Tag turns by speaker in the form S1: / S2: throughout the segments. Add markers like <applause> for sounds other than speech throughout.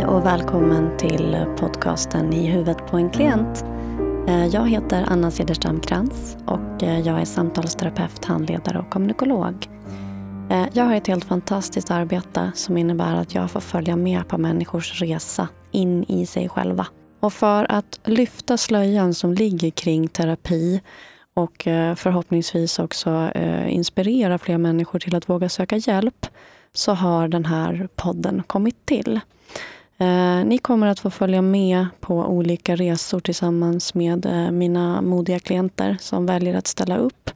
S1: Hej och välkommen till podcasten I huvudet på en klient. Eh, jag heter Anna Cederstam Krantz och eh, jag är samtalsterapeut, handledare och kommunikolog. Eh, jag har ett helt fantastiskt arbete som innebär att jag får följa med på människors resa in i sig själva. Och för att lyfta slöjan som ligger kring terapi och förhoppningsvis också inspirera fler människor till att våga söka hjälp så har den här podden kommit till. Eh, ni kommer att få följa med på olika resor tillsammans med eh, mina modiga klienter som väljer att ställa upp.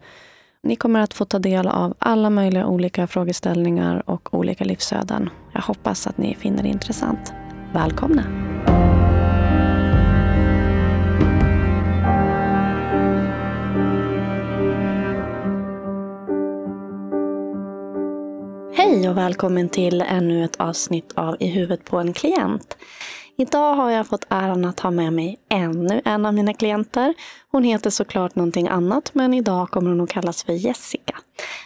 S1: Ni kommer att få ta del av alla möjliga olika frågeställningar och olika livsöden. Jag hoppas att ni finner det intressant. Välkomna! Hej och välkommen till ännu ett avsnitt av I huvudet på en klient. Idag har jag fått äran att ha med mig ännu en av mina klienter. Hon heter såklart någonting annat, men idag kommer hon att kallas för Jessica.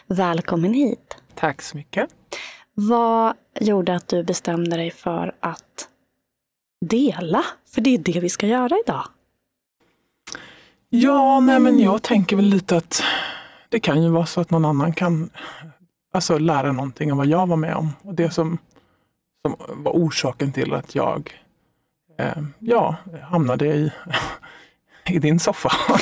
S1: Välkommen hit!
S2: Tack så mycket!
S1: Vad gjorde att du bestämde dig för att dela? För det är det vi ska göra idag.
S2: Ja, nej men jag tänker väl lite att det kan ju vara så att någon annan kan alltså lära någonting om vad jag var med om. Och det som, som var orsaken till att jag eh, ja, hamnade i, <laughs> i din soffa. <laughs>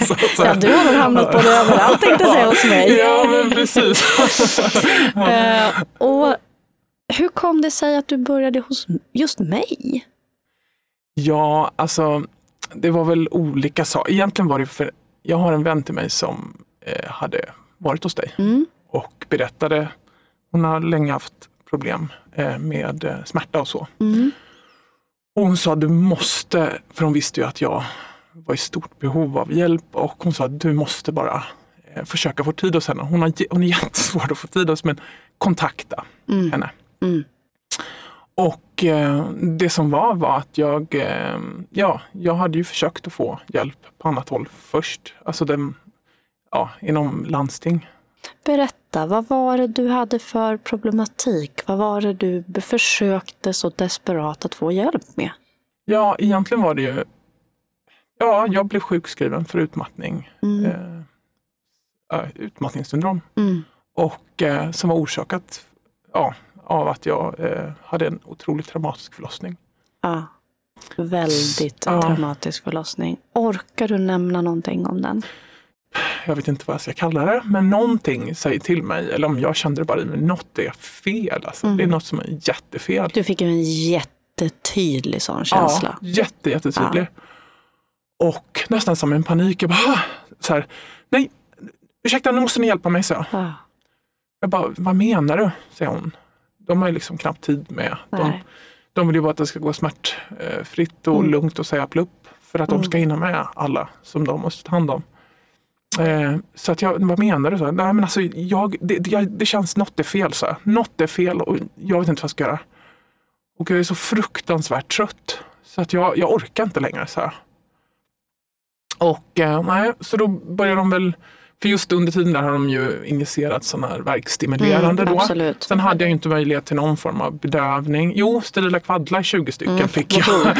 S1: så, så. Ja, du har väl hamnat både överallt tänkte jag säga hos mig. <laughs>
S2: ja, men precis.
S1: eh, och hur kom det sig att du började hos just mig?
S2: Ja, alltså det var väl olika saker. Egentligen var det för jag har en vän till mig som eh, hade varit hos dig. Mm och berättade. Hon har länge haft problem eh, med eh, smärta och så. Mm. Och hon sa du måste, för hon visste ju att jag var i stort behov av hjälp och hon sa du måste bara eh, försöka få tid hos henne. Hon, har, hon är jättesvår att få tid hos men kontakta mm. henne. Mm. Och eh, det som var var att jag, eh, ja, jag hade ju försökt att få hjälp på annat håll först. Alltså den, ja, inom landsting
S1: Berätta, vad var det du hade för problematik? Vad var det du försökte så desperat att få hjälp med?
S2: Ja, egentligen var det ju... Ja, jag blev sjukskriven för utmattning. Mm. Eh, utmattningssyndrom. Mm. Och eh, som var orsakat ja, av att jag eh, hade en otroligt traumatisk förlossning.
S1: Ja, väldigt ja. traumatisk förlossning. Orkar du nämna någonting om den?
S2: Jag vet inte vad jag ska kalla det, men någonting säger till mig, eller om jag kände det bara i mig, något är fel. Alltså. Mm. Det är något som är jättefel.
S1: Du fick ju en jättetydlig sån känsla.
S2: Ja, jätte, jättetydlig. Ja. Och nästan som en panik. Jag bara, så här, nej, ursäkta nu måste ni hjälpa mig, så. Ja. Jag bara, vad menar du? säger hon. De har ju liksom knappt tid med. De, de vill ju bara att det ska gå smärtfritt och mm. lugnt och säga plupp. För att mm. de ska hinna med alla som de måste ta hand om. Eh, så att jag, vad menar du? Så? Nej, men alltså, jag, det, det, det känns, något är fel. Så. Något är fel och jag vet inte vad jag ska göra. Och jag är så fruktansvärt trött. Så att jag, jag orkar inte längre. Så Och eh, nej, så då börjar de väl för just under tiden där har de ju injicerat sån här verkstimulerande mm, då. Absolut. Sen hade jag inte möjlighet till någon form av bedövning. Jo, sterila kvaddlar 20 stycken mm, fick jag. <laughs>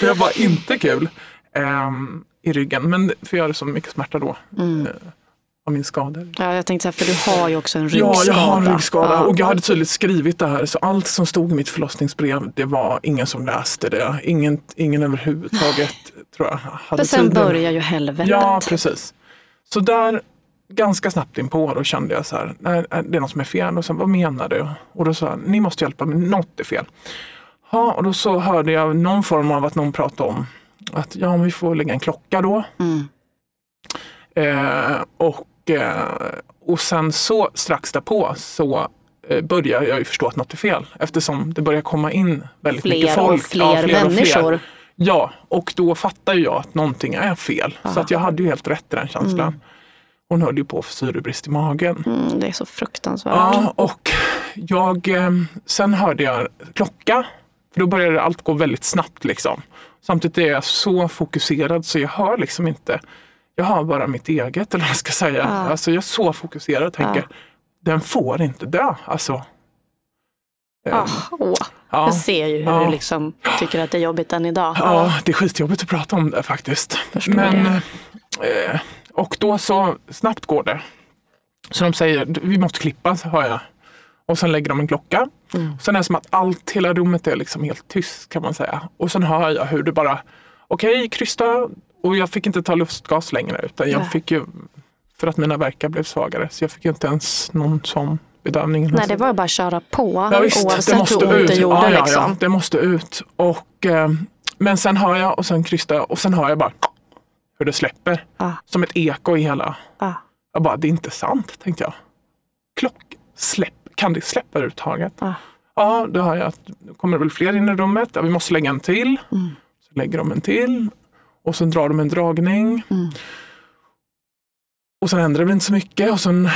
S2: det var inte kul. Um, i ryggen. Men för jag hade så mycket smärta då. Mm. Eh, av min skada.
S1: Ja, jag tänkte säga, för du har ju också en ryggskada.
S2: Ja, jag har en ryggskada ja. och jag hade tydligt skrivit det här. Så allt som stod i mitt förlossningsbrev, det var ingen som läste det. Ingen, ingen överhuvudtaget tror jag.
S1: Hade för sen tiden. börjar ju helvetet.
S2: Ja, precis. Så där ganska snabbt in på då kände jag så här, nej, det är något som är fel. Och sen, vad menar du? Och då sa jag, ni måste hjälpa mig, något är fel. Ja, och då så hörde jag någon form av att någon pratade om att ja, vi får lägga en klocka då. Mm. Eh, och, eh, och sen så strax därpå så eh, börjar jag ju förstå att något är fel eftersom det börjar komma in väldigt
S1: fler
S2: mycket folk.
S1: Och fler, ja, fler människor. Och fler.
S2: Ja, och då fattar jag att någonting är fel. Aha. Så att jag hade ju helt rätt i den känslan. Mm. Hon höll ju på för syrebrist i magen.
S1: Mm, det är så fruktansvärt.
S2: Ja, och jag, eh, sen hörde jag klocka. För då började allt gå väldigt snabbt liksom. Samtidigt är jag så fokuserad så jag hör liksom inte, jag hör bara mitt eget eller vad jag ska säga. Ja. Alltså jag är så fokuserad och tänker, ja. den får inte dö. Alltså,
S1: Ah, åh. Ja. Jag ser ju hur ja. du liksom tycker att det är jobbigt än idag.
S2: Ja, det är skitjobbigt att prata om det faktiskt.
S1: Förstår Men.
S2: Eh, och då så snabbt går det. Så de säger, vi måste klippa, hör jag. Och sen lägger de en klocka. Mm. Sen är det som att allt, hela rummet är liksom helt tyst kan man säga. Och sen hör jag hur det bara, okej, okay, krysta. Och jag fick inte ta lustgas längre utan jag fick ju, för att mina verkar blev svagare, så jag fick inte ens någon sån bedövning.
S1: Nej, det var bara att köra på ja, visst, oavsett det måste hur ont ut. det gjorde. Ja, ja, liksom.
S2: ja, det måste ut. Och, eh, men sen hör jag och sen krystar jag och sen hör jag bara hur det släpper. Ah. Som ett eko i hela. Ah. Jag bara, det är inte sant, tänkte jag. Klock, släpp, kan det släppa överhuvudtaget? Ah. Ja, då hör jag att det kommer väl fler in i rummet. Ja, vi måste lägga en till. Mm. Så lägger de en till och sen drar de en dragning. Mm. Och sen händer det väl inte så mycket och sen,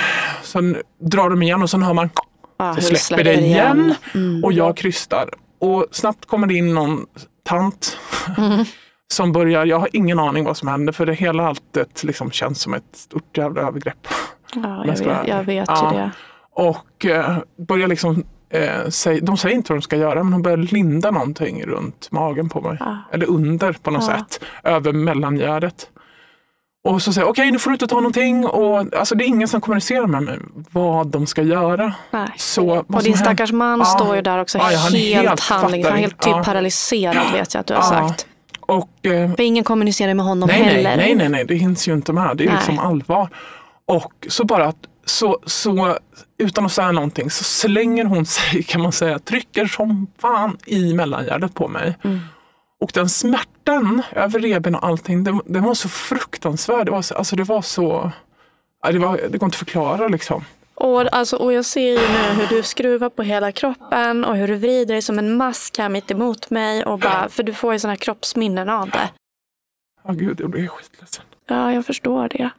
S2: sen drar de igen och sen hör man ah, så släpper, släpper det igen, igen. Mm. och jag krystar. Och snabbt kommer det in någon tant mm. <laughs> som börjar, jag har ingen aning vad som händer för det hela alltet liksom känns som ett stort jävla övergrepp.
S1: Ja, jag vet, jag vet ja. det.
S2: Och eh, börjar liksom eh, säg, de säger inte vad de ska göra men hon börjar linda någonting runt magen på mig. Ja. Eller under på något sätt, över mellangärdet. Och så säger okej okay, nu får du inte ta någonting. Och, alltså, det är ingen som kommunicerar med mig vad de ska göra.
S1: Nej. Så, och din stackars man ja. står ju där också ja, helt, helt handling, han helt typ ja. paralyserad vet jag att du har sagt. Och, eh, För ingen kommunicerar med honom
S2: nej,
S1: heller.
S2: Nej, nej, nej, det hinns ju inte med. Det är nej. liksom allvar. Och så bara så, så utan att säga någonting så slänger hon sig, kan man säga, trycker som fan i mellangärdet på mig. Mm. Och den smärtan över reben och allting, den, den var så fruktansvärd. Det var så, alltså det var så, det, var, det går inte att förklara liksom.
S1: Och, alltså, och jag ser ju nu hur du skruvar på hela kroppen och hur du vrider dig som en mask här mitt emot mig. Och bara, för du får ju sådana kroppsminnen av det.
S2: Ja, oh, gud, jag blir skitledsen.
S1: Ja, jag förstår det.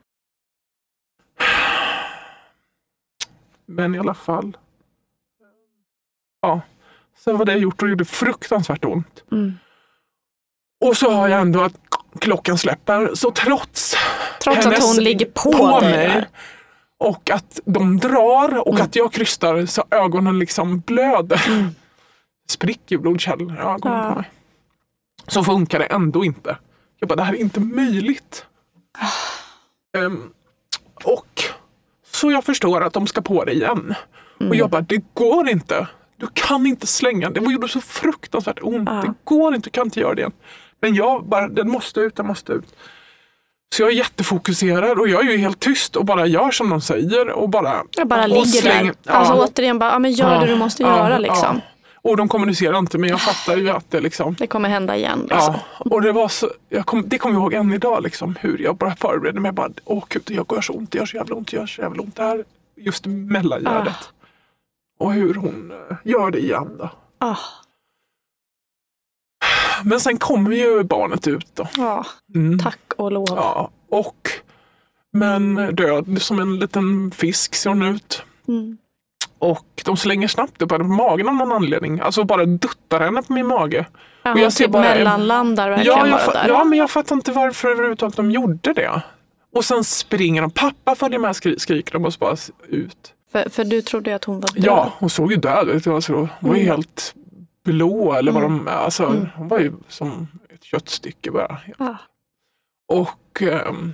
S2: Men i alla fall. Ja, sen var det gjort och det gjorde fruktansvärt ont. Mm. Och så har jag ändå att klockan släpper. Så trots,
S1: trots att hon ligger på, på mig där.
S2: och att de drar och mm. att jag krystar så ögonen liksom blöder. Mm. <laughs> Spricker blodkärlen i ögonen ja. på mig. Så funkar det ändå inte. Jag bara, det här är inte möjligt. um, och så jag förstår att de ska på det igen. Mm. Och jag bara, det går inte. Du kan inte slänga den. Det gjorde så fruktansvärt ont. Ja. Det går inte, du kan inte göra det igen. Men jag bara, den måste ut, den måste ut. Så jag är jättefokuserad och jag är ju helt tyst och bara gör som de säger. Och bara,
S1: jag bara ligger släng, där. Ja. Alltså återigen, bara, ja, men gör ja, det du måste ja, göra. Liksom.
S2: Och de kommunicerar inte men jag fattar ju att det liksom.
S1: Det kommer hända igen. Liksom.
S2: Ja, och det var så, jag kom, det kommer jag ihåg än idag liksom, hur jag bara förberedde mig. Bara, Åh gud, det gör så ont, det gör så jävla ont, det gör så jävla ont. Det här, just mellangärdet. Ah. Och hur hon uh, gör det igen då. Ah. Men sen kommer ju barnet ut då.
S1: Ja, mm. tack och lov.
S2: Ja, och men död som en liten fisk ser hon ut. Mm. Och de slänger snabbt upp henne på magen av någon anledning. Alltså bara duttar henne på min mage.
S1: Ja, och jag ser typ bara mellanlandar verkligen
S2: ja,
S1: jag där.
S2: Ja, men jag fattar inte varför överhuvudtaget de gjorde det. Och sen springer de. Pappa följer med skri skriker de och bara ut.
S1: För, för du trodde att hon var död?
S2: Ja, hon såg ju död ut. Alltså, hon var mm. helt blå eller vad mm. de, alltså mm. hon var ju som ett köttstycke bara. Ah. Och, um,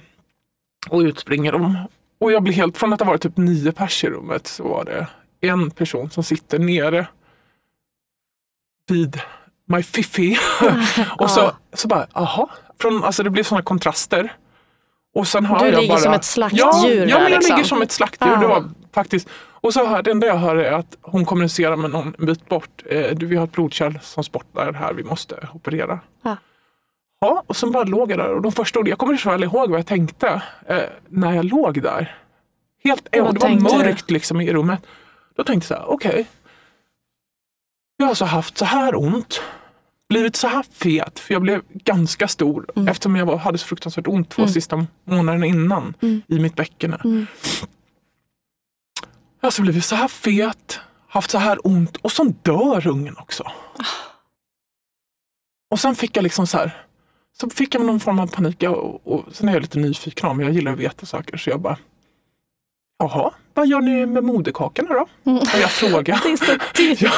S2: och ut springer de. Och jag blir helt, från att det var typ nio pers i rummet så var det en person som sitter nere vid my fiffi. <laughs> och så, så bara, aha. Från, alltså det blir sådana kontraster. Och sen har
S1: du
S2: jag
S1: ligger
S2: bara,
S1: som ett slaktdjur.
S2: Ja, ja men jag
S1: liksom.
S2: ligger som ett slaktdjur. Det var faktiskt, och så hör, det enda jag hör är att hon kommunicerar med någon en bit bort. Eh, du, vi har ett blodkärl som spottar här, vi måste operera. Ja. ja och sen bara låg jag där och de första orden, jag kommer inte väl ihåg vad jag tänkte eh, när jag låg där. Helt, det var mörkt liksom i rummet. Då tänkte jag så här, okej. Okay. Jag har alltså haft så här ont, blivit så här fet, för jag blev ganska stor mm. eftersom jag var, hade så fruktansvärt ont två mm. sista månaderna innan mm. i mitt bäcken. Mm. Jag har alltså blivit så här fet, haft så här ont och så dör ungen också. Ah. Och sen fick jag liksom så här, så fick jag någon form av panik och, och sen är jag lite nyfiken om, jag gillar att veta saker så jag bara jaha, vad gör ni med moderkakorna då?
S1: Mm.
S2: Jag frågar. <laughs>
S1: Det är så <laughs> typiskt.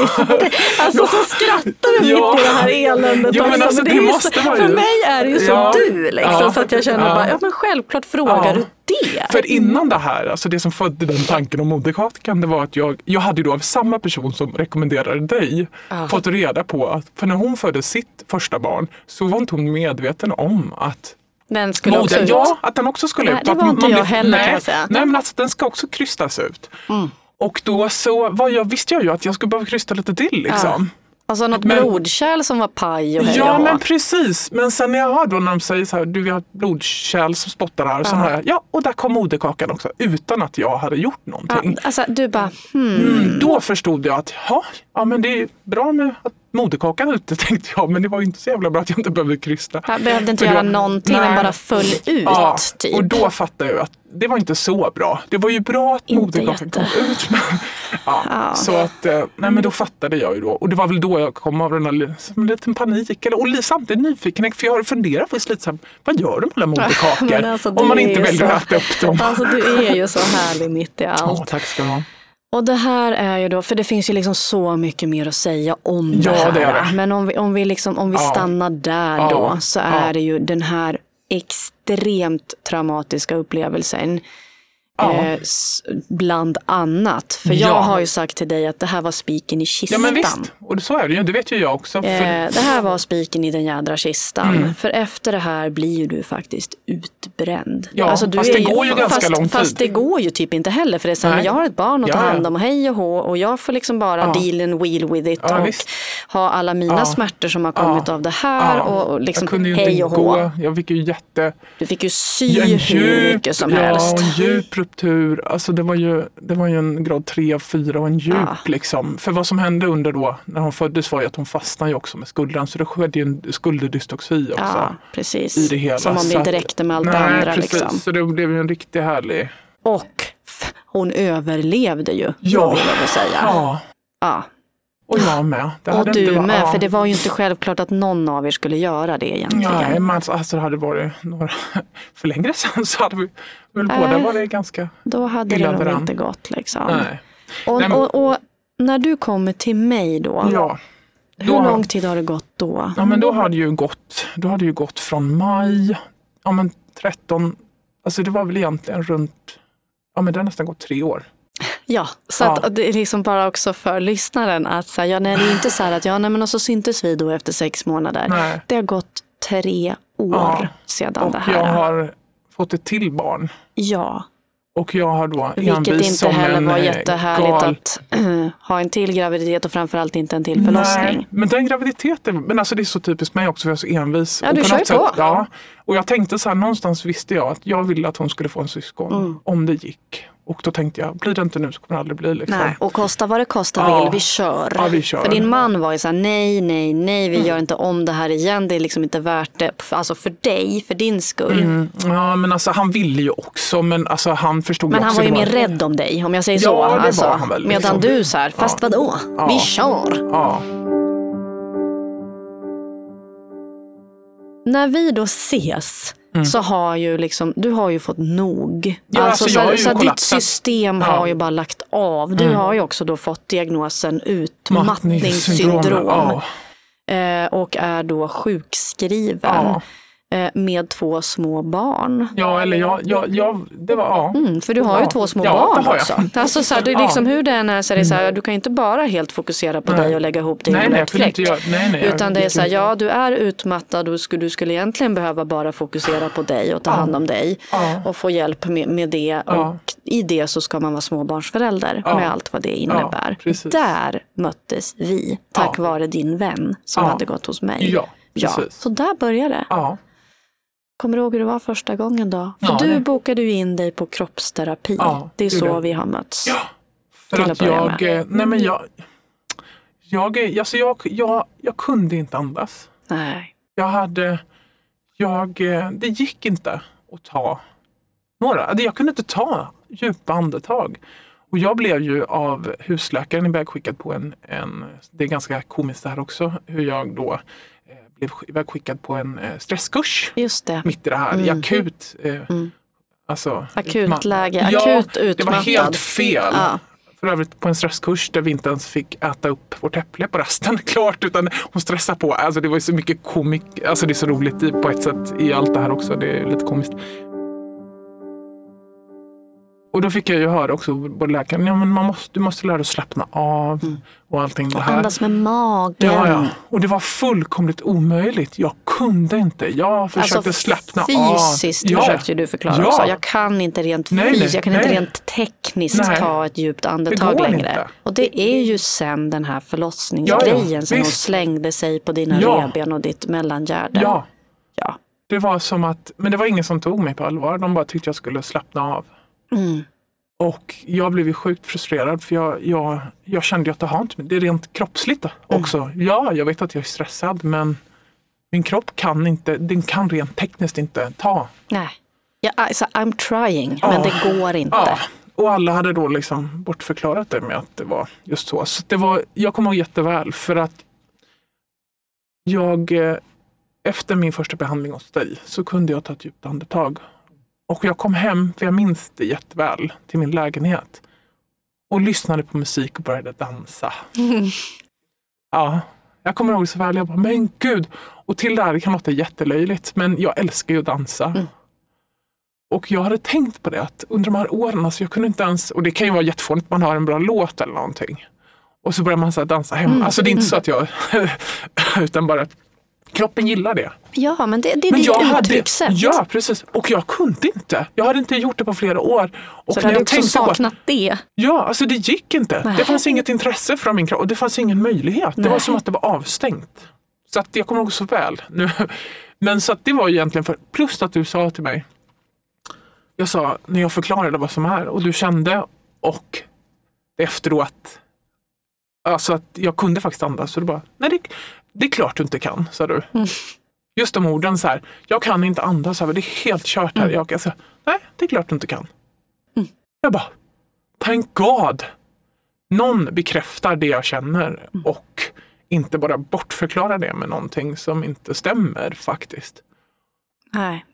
S1: Alltså så skrattar vi
S2: Ja.
S1: mitt i det här eländet
S2: Ja, men
S1: också.
S2: alltså,
S1: det
S2: det måste
S1: så, För mig är det ju
S2: Ja.
S1: du liksom.
S2: Ja.
S1: Så att jag känner
S2: Ja.
S1: bara, ja men självklart frågar du det.
S2: För innan det här, alltså det som födde den tanken om moderkakan, det var att jag, jag hade då av samma person som rekommenderade dig fått reda på att, för när hon födde sitt första barn så var inte hon medveten om att
S1: Den skulle också
S2: modern,
S1: ut.
S2: ja, att den också skulle
S1: Nej,
S2: ut.
S1: det var inte
S2: man
S1: jag heller,
S2: nej,
S1: kan jag säga.
S2: Nej, men alltså den ska också krystas ut. Och då så var jag, visste jag ju att jag skulle behöva krysta lite till liksom.
S1: Alltså något
S2: Men-
S1: blodkärl som var paj och hej
S2: Ja men precis. Men sen när jag hör då när de säger så här, du vi har ett blodkärl som spottar här. Och sen
S1: Ja.
S2: ja och där kom moderkakan också. Utan att jag hade gjort
S1: Ja,
S2: någonting.
S1: alltså du bara, hmm.
S2: Mm, då förstod jag att ja, ja men det är bra med att moderkakan ute <laughs> tänkte jag. Men det var ju inte så jävla bra att jag inte behövde krysta.
S1: Jag behövde inte
S2: För
S1: göra
S2: då-
S1: någonting, den bara föll ut.
S2: Ja,
S1: typ.
S2: och då fattade jag att det var inte så bra. Det var ju bra att moderkakan kom ut. Men, <laughs> ja,
S1: Ja.
S2: Så att, eh, nej men då fattade jag ju då. Och det var väl då jag kom av den li- som en liten panik. Eller, och samtidigt nyfikenhet. För jag har funderat på lite så här, vad gör de alla <laughs> moderkakor?
S1: Alltså,
S2: om man inte väljer
S1: så-
S2: att äta upp dem.
S1: Alltså du är ju så härlig mitt i allt.
S2: Ja, tack ska du ha.
S1: Och det här är ju då, för det finns ju liksom så mycket mer att säga om
S2: Ja,
S1: det här.
S2: det är det.
S1: Men om vi, om vi, liksom, om vi
S2: Ja.
S1: stannar där
S2: Ja.
S1: då så är det ju den här extremt traumatiska upplevelsen.
S2: Ja.
S1: Eh, bland annat. För
S2: Ja.
S1: jag har ju sagt till dig att det här var spiken i
S2: Ja
S1: kistan.
S2: men visst, och det ju. Det vet ju jag också.
S1: Eh, det här var spiken i den jädra kistan.
S2: Mm.
S1: För efter det här blir du faktiskt utbränd.
S2: Ja,
S1: Alltså, du
S2: fast
S1: är
S2: det går ju ganska
S1: fast,
S2: lång tid.
S1: Fast det går ju typ inte heller. För det är så här, jag har ett barn att ta
S2: Ja, ja.
S1: hand om och hej och hå. Och jag får liksom bara
S2: Ja.
S1: deal and wheel with it.
S2: Ja,
S1: och
S2: visst.
S1: Ha alla mina
S2: Ja.
S1: smärtor som har kommit
S2: Ja.
S1: av det här.
S2: Ja.
S1: Och, och liksom
S2: jag kunde ju
S1: hej
S2: inte
S1: och hå.
S2: gå. Jag fick ju jätte...
S1: Du fick ju sy hur mycket som
S2: ja,
S1: helst.
S2: en djup ruptur. Alltså det var ju, det var ju en grad 3 av 4 och en djup
S1: Ja.
S2: liksom. För vad som hände under då, när hon föddes var ju att hon fastnade ju också med skuldran. Så det skedde ju en skulderdystoxi också.
S1: Ja, precis.
S2: I det hela.
S1: Som om det inte räckte med allt det
S2: Nej,
S1: andra.
S2: precis.
S1: Liksom.
S2: Så det blev ju en riktigt härlig...
S1: Och hon överlevde ju,
S2: Ja.
S1: får vi väl säga.
S2: Ja,
S1: Ja.
S2: Och jag med. Det
S1: Och du
S2: varit-
S1: med, för det var ju inte självklart att någon av er skulle göra det egentligen.
S2: Nej, men alltså, alltså det hade varit några, <laughs> för längre sedan så hade vi väl
S1: Nej.
S2: båda varit ganska...
S1: Då hade det nog inte gått liksom.
S2: Nej.
S1: Och,
S2: Nej, men-
S1: och, och när du kommer till mig då,
S2: Ja.
S1: hur
S2: då-
S1: lång tid har det gått då?
S2: Ja men då hade ju gått, då hade ju gått från maj, ja men 13, alltså det var väl egentligen runt, ja men det har nästan gått tre år.
S1: Ja, så
S2: Ja.
S1: att det är liksom bara också för lyssnaren att säga, ja, nej, det är inte så här att ja, nej, men och så syntes vi då efter sex månader.
S2: Nej.
S1: Det har gått tre år
S2: Ja.
S1: sedan
S2: Och
S1: det här.
S2: jag har fått ett till barn.
S1: Ja,
S2: Och jag har då
S1: vilket inte heller var
S2: eh,
S1: jättehärligt
S2: gal-
S1: att <clears throat> ha en till graviditet och framförallt inte en till förlossning.
S2: Nej, men den graviditeten, men alltså det är så typiskt mig också för jag är så envis.
S1: Ja,
S2: Och
S1: du kör ju på.
S2: sätt- Ja, och jag tänkte så här, någonstans visste jag att jag ville att hon skulle få en syskon
S1: Mm.
S2: om det gick. Och då tänkte jag, blir det inte nu så kommer det aldrig bli. Liksom.
S1: Nej, och kosta vad det kosta
S2: Ja.
S1: vill, vi kör.
S2: Ja, vi kör. Mm.
S1: För din man var ju så här, nej, nej, nej, vi gör inte om det här igen. Det är liksom inte värt det. Alltså för dig, för din skull.
S2: Mm, ja, men alltså han ville ju också, men alltså han förstod
S1: Men
S2: ju
S1: han
S2: också.
S1: var ju mer rädd om dig, om jag säger
S2: Ja,
S1: så.
S2: det var
S1: Alltså,
S2: han väl,
S1: medan
S2: liksom.
S1: du så här, fast vadå?
S2: Ja.
S1: Vi kör.
S2: Ja,
S1: När vi då ses så har ju liksom, du har ju fått nog.
S2: Mm. Ja, alltså,
S1: så,
S2: jag har ju
S1: så ditt system
S2: Ja.
S1: har ju bara lagt av. Du har ju också då fått diagnosen utmattningssyndrom.
S2: Ja,
S1: eh, och är då sjukskriven med två små barn.
S2: ja, eller jag, jag, jag, det var, ja.
S1: Mm, för du har ju
S2: Ja.
S1: två små
S2: Ja,
S1: barn
S2: det jag.
S1: också. Alltså, så här, det är.
S2: Mm.
S1: liksom hur det än är, så är det så här, du kan inte bara helt fokusera på
S2: Nej.
S1: dig och lägga ihop det
S2: Nej,
S1: i
S2: nej,
S1: en
S2: jag
S1: fläck.
S2: inte göra, nej, nej. jag
S1: Utan det är så här, ja du är utmattad och skulle, du skulle egentligen behöva bara fokusera på dig och ta hand om dig.
S2: Ja.
S1: Och få hjälp med, med det. Och i det så ska man vara småbarnsförälder med allt vad det innebär. Där möttes vi tack vare din vän som hade gått hos mig.
S2: Ja,
S1: Ja,
S2: precis.
S1: så där började det. Kommer du ihåg hur det var första gången då? För
S2: Ja,
S1: du
S2: det-
S1: bokade ju in dig på kroppsterapi.
S2: Ja,
S1: det är
S2: det
S1: så
S2: jag.
S1: vi har mötts.
S2: Ja, för
S1: Till
S2: att
S1: att
S2: jag,
S1: med.
S2: eh, nej men jag, jag, är- alltså jag, jag, jag kunde inte andas.
S1: Nej.
S2: Jag hade, jag, eh, det gick inte att ta några, alltså jag kunde inte ta djupa andetag. Och jag blev ju av husläkaren ivägskickad på en, en, det är ganska komiskt det här också, hur jag då eh, blev ivägskickad på en eh, stresskurs mitt i det här, i
S1: Mm.
S2: akut. Eh,
S1: Mm.
S2: Alltså,
S1: Akutläge,
S2: ja,
S1: akut
S2: Det var
S1: utmattad.
S2: helt fel.
S1: Ja.
S2: För övrigt på en stresskurs där vi inte ens fick äta upp vårt äpple på rasten <laughs> klart utan hon stressade på. Alltså det var så mycket komik, alltså det är så roligt i- på ett sätt i allt det här också. Det är lite komiskt. Och då fick jag ju höra också både läkaren, ja men man måste, du måste lära dig att slappna av och allting det här.
S1: Andas med magen.
S2: Ja, ja. Och det var fullkomligt omöjligt. Jag kunde inte. Jag försökte
S1: Alltså
S2: slappna av.
S1: fysiskt
S2: Ja.
S1: försökte du förklara
S2: Ja.
S1: också. Jag kan inte rent
S2: Nej,
S1: fysiskt, jag kan inte
S2: nej.
S1: rent tekniskt
S2: Nej.
S1: ta ett djupt andetag längre.
S2: inte.
S1: Och det är ju sen den här förlossningsgrejen
S2: Ja, ja,
S1: som hon slängde sig på dina
S2: Ja.
S1: revben och ditt mellangärde.
S2: Ja,
S1: Ja.
S2: det var som att, men det var ingen som tog mig på allvar. De bara tyckte jag skulle slappna av.
S1: Mm.
S2: Och jag blev ju sjukt frustrerad för jag, jag, jag kände att det har inte, det är rent kroppsligt också. Ja, jag vet att jag är stressad men min kropp kan inte, den kan rent tekniskt inte ta.
S1: Nej. Ja, alltså, I'm trying,
S2: Ja.
S1: men det går inte.
S2: Ja, och alla hade då liksom bortförklarat det med att det var just så. så det var, jag kommer ihåg jätteväl för att jag eh, efter min första behandling hos dig så kunde jag ta ett djupt andetag. Och jag kom hem, för jag minns det jätteväl, till min lägenhet och lyssnade på musik och började dansa. <laughs> Ja, jag kommer ihåg så väl. Jag bara, men gud. Och till det här, det kan låta jättelöjligt, men jag älskar ju att dansa. Och jag hade tänkt på det att under de här åren, alltså jag kunde inte ens, och det kan ju vara jättefånigt man har en bra låt eller någonting. Och så börjar man så dansa hemma. Alltså det är inte så att jag, <laughs> utan bara kroppen gillar det.
S1: Ja, men det, det är
S2: Men
S1: ditt
S2: jag hade,
S1: uttryckssätt.
S2: ja precis, och jag kunde inte. Jag hade inte gjort det på flera år. Och
S1: så du
S2: när
S1: hade
S2: jag
S1: också
S2: på-
S1: saknat det.
S2: Ja, alltså det gick inte.
S1: Nej.
S2: Det fanns inget intresse från min kropp och det fanns ingen möjlighet. Det var
S1: Nej.
S2: som att det var avstängt. Så att jag kommer ihåg så väl. Nu. Men så att det var ju egentligen för, plus att du sa till mig, jag sa när jag förklarade vad som är och du kände och efteråt, alltså att jag kunde faktiskt andas. Så du bara, nej det, det är klart du inte kan, sa du.
S1: Mm.
S2: Just de orden så här, jag kan inte andas, så här, det är helt kört här. Jag, alltså, nej det är klart du inte kan.
S1: Mm.
S2: Jag bara, thank God! Någon bekräftar det jag känner
S1: Mm.
S2: och inte bara bortförklarar det med någonting som inte stämmer faktiskt.
S1: Nej.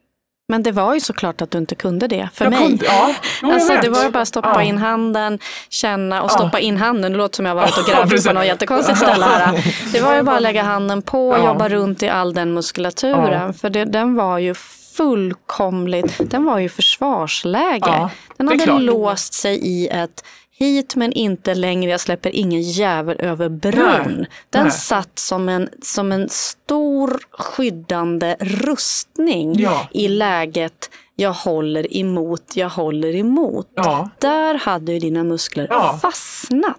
S1: Men det var ju såklart att du inte kunde det för
S2: jag
S1: mig.
S2: Kunde, ja, <laughs> jo,
S1: Alltså, det var ju bara att stoppa
S2: Ja.
S1: in handen, känna och
S2: Ja.
S1: stoppa in handen. Det låter som jag varit och
S2: Ja,
S1: grävt på något jättekonstigt ställe här. Det var ju bara att lägga handen på och
S2: Ja.
S1: jobba runt i all den muskulaturen.
S2: Ja.
S1: För det, den var ju fullkomligt, den var ju försvarsläge.
S2: Ja,
S1: den hade
S2: klart.
S1: låst sig i ett hit men inte längre, jag släpper ingen jävel över bron.
S2: Nej,
S1: Den
S2: nej.
S1: satt som en, som en stor skyddande rustning
S2: Ja.
S1: i läget jag håller emot, jag håller emot.
S2: Ja,
S1: Där hade ju dina muskler
S2: Ja.
S1: fastnat.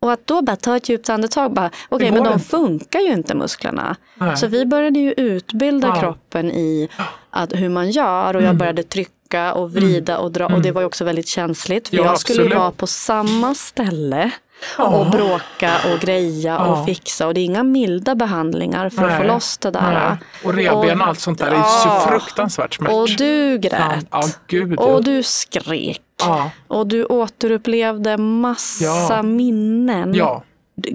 S1: Och att då bara ta ett djupt andetag, bara, okej
S2: Det
S1: men de
S2: inte.
S1: funkar ju inte musklerna.
S2: Nej.
S1: Så vi började ju utbilda kroppen i att, hur man gör och jag
S2: Mm.
S1: började trycka och vrida och dra och det var ju också väldigt känsligt för
S2: Ja,
S1: jag skulle
S2: absolut.
S1: vara på samma ställe
S2: Ja.
S1: och bråka och greja
S2: Ja.
S1: och fixa och det är inga milda behandlingar för att få
S2: Nej.
S1: loss det där.
S2: nej. Och revben och allt sånt där är ju
S1: Ja.
S2: så fruktansvärt smärtsamt.
S1: Och du grät.
S2: Ja, gud. ja.
S1: Och du skrek.
S2: Ja,
S1: Och du återupplevde massa
S2: Ja.
S1: minnen.
S2: ja,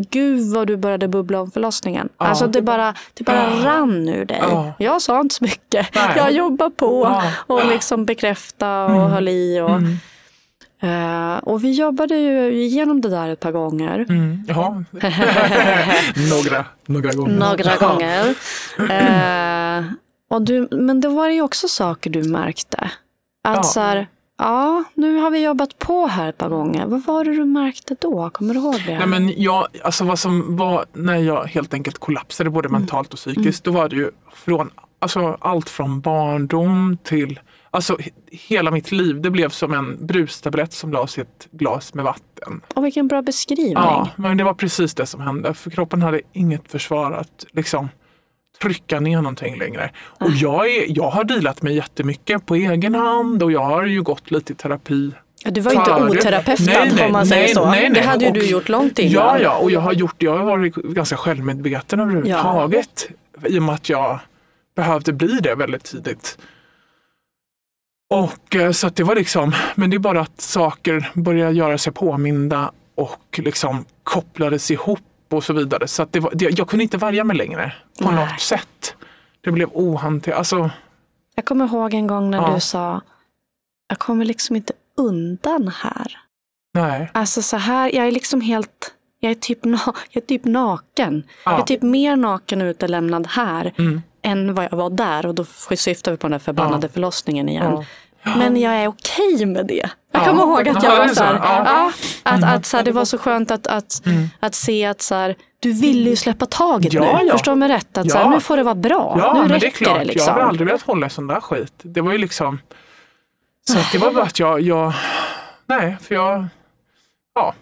S1: Gud vad du började bubbla om förlossningen.
S2: Ja.
S1: Alltså det bara, det bara
S2: Ja.
S1: rann ur dig.
S2: Ja.
S1: Jag sa inte så mycket.
S2: Nej.
S1: Jag jobbade på
S2: Ja.
S1: och liksom bekräfta och höll i. Och,
S2: Mm.
S1: eh, och vi jobbade ju igenom det där ett par gånger.
S2: Mm. ja. <laughs> några, några gånger.
S1: Några
S2: Ja.
S1: gånger. Eh, och du, men det var ju också saker du märkte. Att
S2: Ja.
S1: så här, ja, nu har vi jobbat på här ett par gånger. Vad var det du märkte då? Kommer du ihåg det?
S2: Nej, men jag, alltså vad som var när jag helt enkelt kollapsade både
S1: Mm.
S2: mentalt och psykiskt, då var det ju från alltså, allt från barndom till Alltså he- hela mitt liv, det blev som en brustablett som lades i ett glas med vatten.
S1: Och vilken bra beskrivning.
S2: Ja, men det var precis det som hände. För kroppen hade inget försvar att liksom trycka ner någonting längre. Och jag, är, jag har dealat med jättemycket på egen hand och jag har ju gått lite i terapi.
S1: Ja, Du var ju inte oterapeutad om man säger
S2: nej,
S1: så.
S2: nej, nej.
S1: Det hade ju
S2: Och-
S1: du gjort långt innan.
S2: Ja, ja, och jag har gjort jag har varit ganska självmedveten överhuvudtaget. I och med att jag behövde bli det väldigt tidigt. Och eh, så det var liksom, men det är bara att saker börjar göra sig påminda och liksom kopplades ihop och så vidare. Så det var, det, jag kunde inte värja mig längre på
S1: Nej.
S2: något sätt. Det blev ohanterligt. Alltså,
S1: Jag kommer ihåg en gång när
S2: Ja.
S1: du sa, jag kommer liksom inte undan här.
S2: Nej.
S1: Alltså så här, jag är liksom helt, jag är typ, na, <laughs> jag är typ naken.
S2: Ja.
S1: Jag är typ mer naken och utelämnad här
S2: Mm.
S1: än vad jag var där. Och då syftar vi på den där förbannade
S2: Ja.
S1: förlossningen igen. Men jag är okej med det. Jag
S2: Ja.
S1: kommer ihåg att jag
S2: Ja,
S1: var så här.
S2: Ja.
S1: att, att så här, det var så skönt att, att,
S2: Mm.
S1: att se att så här, du vill ju släppa taget
S2: Ja,
S1: nu.
S2: ja.
S1: Förstår mig rätt? Att så här, nu får det vara bra.
S2: Ja,
S1: nu
S2: men
S1: räcker
S2: det är klart.
S1: det liksom.
S2: Jag har aldrig velat hålla i sån där skit. Det var ju liksom... Så att det var bara att jag, jag... Nej, för jag... Ja.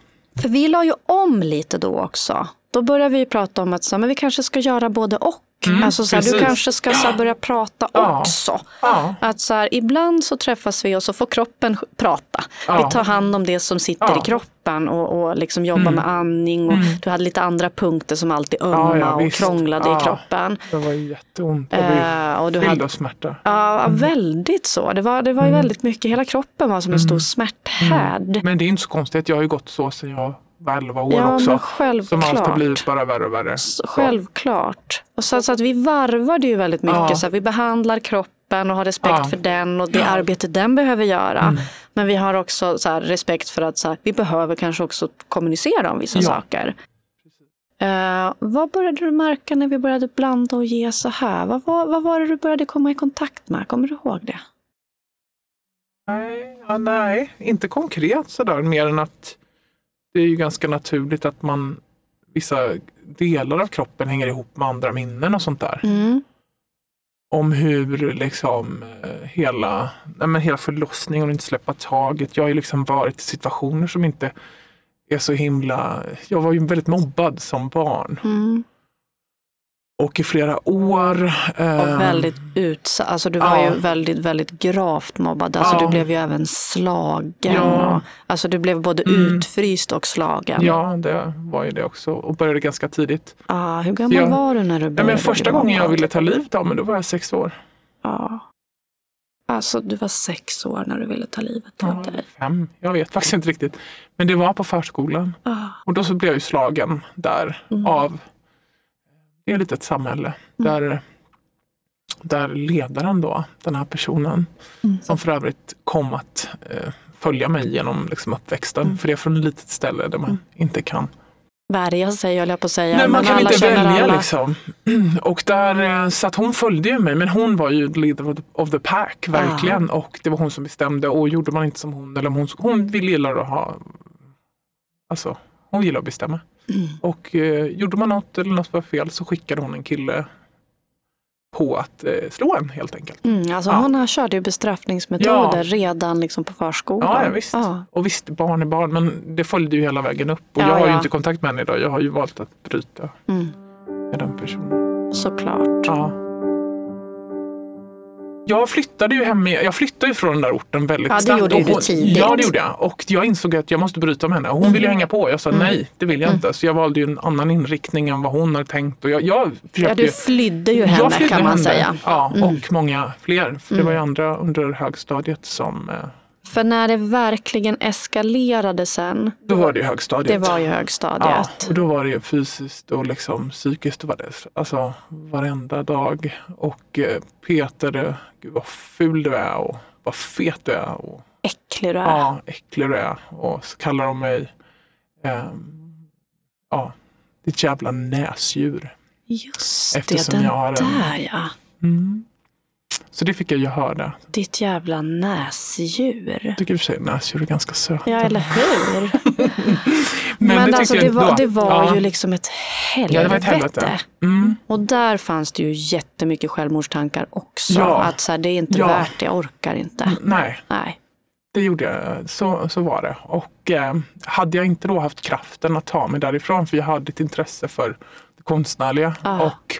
S1: För vi la ju om lite då också. Då började vi prata om att så här, men vi kanske ska göra både och.
S2: Mm,
S1: alltså, så här, du kanske ska så här, börja prata
S2: Ja.
S1: också.
S2: Ja.
S1: Att så här, ibland så träffas vi och så får kroppen prata.
S2: Ja.
S1: Vi tar hand om det som sitter
S2: Ja.
S1: i kroppen och, och liksom jobbar
S2: Mm.
S1: med andning. Och
S2: Mm.
S1: Du hade lite andra punkter som alltid ömma
S2: Ja, ja,
S1: och
S2: visst.
S1: krånglade
S2: Ja.
S1: i kroppen.
S2: Det var ju jätteont.
S1: Eh, och du hade,
S2: smärta.
S1: ja, väldigt så. Det var, det var ju
S2: Mm.
S1: väldigt mycket, hela kroppen var som en stor smärthärd.
S2: Men det är inte så konstigt. Jag har ju gått så sedan jag var 11 år
S1: Ja,
S2: också. Som allt har
S1: självklart.
S2: blivit bara värre och värre.
S1: Så Självklart. Och så, så att vi varvade ju väldigt mycket.
S2: Ja.
S1: Så att vi behandlar kroppen och har respekt
S2: Ja.
S1: för den och det arbete den behöver göra.
S2: Mm.
S1: Men vi har också så här, respekt för att så här, vi behöver kanske också kommunicera om vissa
S2: Ja.
S1: saker. Eh, vad började du märka när vi började blanda och ge så här? Vad var, vad var det du började komma i kontakt med? Kommer du ihåg det?
S2: Nej, ja, nej, inte konkret sådär. Mer än att det är ju ganska naturligt att man vissa delar av kroppen hänger ihop med andra minnen och sånt där.
S1: Mm.
S2: Om hur liksom eh, hela, nej men hela förlossningen och inte släppa taget. Jag har ju liksom varit i situationer som inte är så himla... Jag var ju väldigt mobbad som barn.
S1: Mm.
S2: Och i flera år.
S1: Och väldigt utsatt. Alltså du var
S2: ja.
S1: ju väldigt, väldigt gravt mobbad. Alltså
S2: Ja.
S1: du blev ju även slagen.
S2: Ja.
S1: Och, alltså du blev både
S2: Mm.
S1: utfryst och slagen.
S2: Ja, det var ju det också och började ganska tidigt.
S1: Ah, hur gammal
S2: Jag-
S1: var du när du
S2: Ja,
S1: började
S2: men första gången jag ville ta livet av mig, då var jag sex år.
S1: Ja. Alltså du var sex år när du ville ta livet av dig.
S2: fem, jag vet faktiskt inte riktigt. Men det var på förskolan.
S1: Ah.
S2: Och då så blev jag ju slagen där
S1: Mm.
S2: av, lite ett samhälle, där, där ledaren då, den här personen,
S1: Mm.
S2: som för övrigt kom att eh, följa mig genom liksom, uppväxten.
S1: Mm.
S2: För det är från ett litet ställe där man
S1: Mm.
S2: inte kan
S1: Värja sig höll jag på att säga.
S2: Nej, man kan inte välja
S1: alla.
S2: liksom. <clears throat> Och där, eh, så att hon följde ju mig, men hon var ju leader of the- pack, verkligen. Och det var hon som bestämde. Och gjorde man inte som hon, eller hon, hon ville gilla att ha, alltså hon gillar att bestämma. Och eh, gjorde man något eller något var fel så skickade hon en kille på att eh, slå en helt enkelt.
S1: Mm, alltså
S2: Ja.
S1: hon har kört ju bestraffningsmetoder
S2: Ja.
S1: redan liksom på förskolan.
S2: Ja, visst.
S1: Ja.
S2: Och visst, barn är barn, men det följde ju hela vägen upp. Och
S1: Ja,
S2: jag har ju inte kontakt med henne idag. Jag har ju valt att bryta
S1: Mm,
S2: med den personen.
S1: såklart.
S2: Ja. Jag flyttade ju hem, jag flyttade ju från den där orten väldigt
S1: Ja, det
S2: snabbt.
S1: gjorde ju du
S2: hon-
S1: tidigt.
S2: Ja, det gjorde jag. Och jag insåg att jag måste bryta med henne. Hon ville ju hänga på. Jag sa
S1: Mm.
S2: nej, det vill jag
S1: Mm.
S2: inte. Så jag valde ju en annan inriktning än vad hon hade tänkt. Och jag, jag
S1: Ja, du flydde ju henne
S2: flydde
S1: kan man
S2: henne.
S1: säga.
S2: Ja,
S1: Mm.
S2: och många fler. För det
S1: Mm.
S2: var ju andra under högstadiet som... eh,
S1: För när det verkligen eskalerade sen,
S2: Då var det ju högstadiet.
S1: det var ju
S2: Ja,
S1: högstadiet.
S2: och då var det ju fysiskt och liksom psykiskt. Var det, alltså varenda dag. Och eh, Peter, det- gud vad ful du är och vad fet du är. Och,
S1: Äcklig du är.
S2: ja, äcklig du är. Och så kallar de mig ehm, ja, ditt jävla näsdjur.
S1: Just
S2: Eftersom
S1: det, den
S2: jag har en-
S1: där ja.
S2: Mm. Så det fick jag ju höra.
S1: Ditt jävla näsdjur.
S2: Jag tycker i och för sig näsdjur är ganska söta.
S1: Ja, eller hur? <laughs>
S2: Men,
S1: Men,
S2: det
S1: alltså, det var, det var
S2: ja.
S1: ju liksom ett helvete.
S2: Ja, det var ett helvete. Mm.
S1: Och där fanns det ju jättemycket självmordstankar också.
S2: Ja.
S1: Att så här, det är inte
S2: Ja.
S1: värt det, jag orkar inte.
S2: Nej,
S1: Nej.
S2: det gjorde jag. Så, så var det. Och eh, hade jag inte då haft kraften att ta mig därifrån, för jag hade ett intresse för det konstnärliga.
S1: Ah.
S2: Och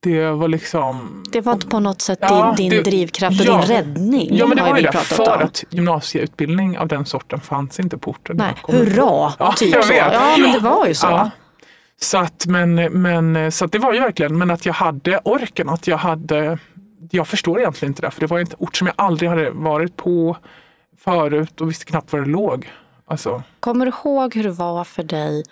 S2: det var liksom...
S1: Det var på något sätt
S2: Ja,
S1: din, din
S2: det-
S1: drivkraft och
S2: ja.
S1: din räddning.
S2: Ja men det var ju det, för
S1: om.
S2: att gymnasieutbildning av den sorten fanns inte på orten.
S1: Nej, hurra!
S2: Ja,
S1: typ så.
S2: vet.
S1: Ja, men det var ju så.
S2: Ja. Så att, men, men, så att det var ju verkligen, men att jag hade orken, att jag hade, jag förstår egentligen inte det, för det var en ort som jag aldrig hade varit på förut och visste knappt var det låg. Alltså,
S1: Kommer du ihåg hur det var för dig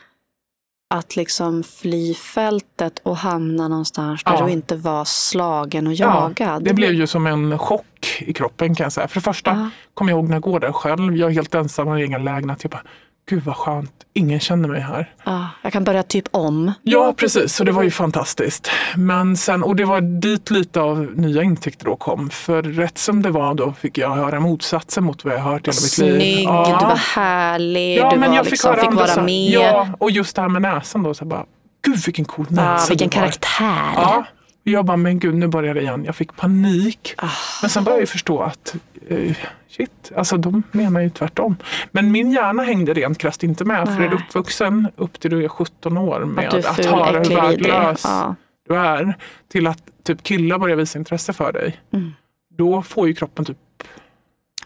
S1: att liksom fly fältet och hamna någonstans där
S2: Ja.
S1: du inte var slagen och
S2: Ja,
S1: jagad.
S2: det blev ju som en chock i kroppen kan jag säga. För det första
S1: Ja.
S2: kommer jag ihåg när jag går där själv. Jag är helt ensam i egen lägenhet. Jag bara, gud vad skönt, ingen känner mig här.
S1: Ja, jag kan börja typ om.
S2: Ja, precis. Så det var ju fantastiskt. Men sen, och det var dit lite av nya intäkter då kom. För rätt som det var då fick jag höra motsatsen mot vad jag hört hela mitt liv.
S1: Snygg,
S2: Ja.
S1: du var härlig,
S2: Ja,
S1: du
S2: men
S1: var
S2: jag fick,
S1: liksom, fick vara med.
S2: Ja, och just det här med näsan då. Så bara, gud vilken cool näsa
S1: Ja, vilken karaktär.
S2: Ja, jag bara, men gud nu börjar det igen. Jag fick panik.
S1: Ah.
S2: Men sen började jag förstå att eh, shit, alltså de menar ju tvärtom. Men min hjärna hängde rent krasst inte med. För är du
S1: Nej.
S2: uppvuxen upp till du är 17 år med
S1: Att
S2: att, höra hur värdelös
S1: Ja.
S2: du är till att typ killar börjar visa intresse för dig.
S1: Mm.
S2: Då får ju kroppen typ,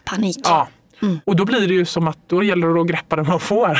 S1: Panik.
S2: ja.
S1: Mm.
S2: Och då blir det ju som att då gäller det att greppa det man får.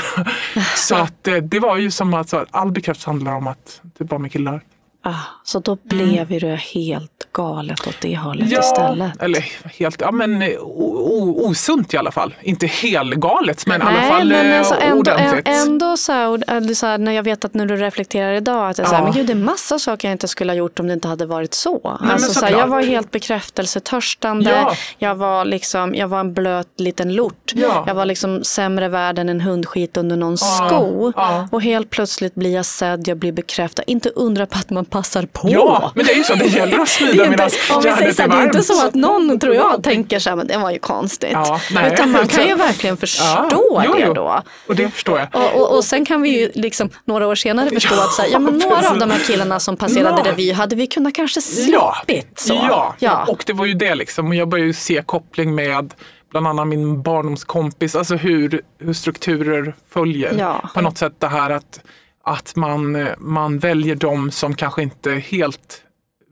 S2: <laughs> så att eh, det var ju som att så, all bekräftelse handlar om att det var med killar.
S1: Ah, så då blev ju det helt galet åt det hållet
S2: Mm. Ja,
S1: istället.
S2: eller helt, ja men eh, o, osunt i alla fall. Inte helgalet men i alla
S1: Nej,
S2: fall
S1: men
S2: eh,
S1: alltså ändå,
S2: ordentligt.
S1: ändå så här, eller så här, när jag vet att när du reflekterar idag att jag så här,
S2: Ja.
S1: men gud, det är massa saker jag inte skulle ha gjort om det inte hade varit så.
S2: men
S1: alltså, så här, jag var helt bekräftelsetörstande.
S2: Ja.
S1: Jag, var liksom, jag var en blöt liten lort.
S2: Ja.
S1: Jag var liksom sämre värd än en hundskit under någon sko. Och helt plötsligt blir jag sedd, jag blir bekräftad. Inte undra på att man passar på.
S2: Ja, men det är ju så. Det gäller att <laughs>
S1: Det
S2: smida medan järnet är
S1: det är inte
S2: varmt.
S1: så att någon, tror jag, tänker så här, men det var ju konstigt.
S2: Ja, nej.
S1: Utan man kan ju <laughs> verkligen förstå
S2: jo,
S1: det
S2: jo.
S1: då.
S2: Och det förstår jag.
S1: Och, och, och sen kan vi ju liksom några år senare <laughs> förstå
S2: Ja,
S1: att så här, ja, men några av de här killarna som passerade
S2: Ja.
S1: revy hade vi kunnat kanske
S2: Ja,
S1: sluppit. Så.
S2: ja,
S1: ja.
S2: och det var ju det liksom. Och jag började ju se koppling med bland annat min barndomskompis, alltså hur, hur strukturer följer.
S1: Ja.
S2: På något sätt det här att, att man, man väljer de som kanske inte helt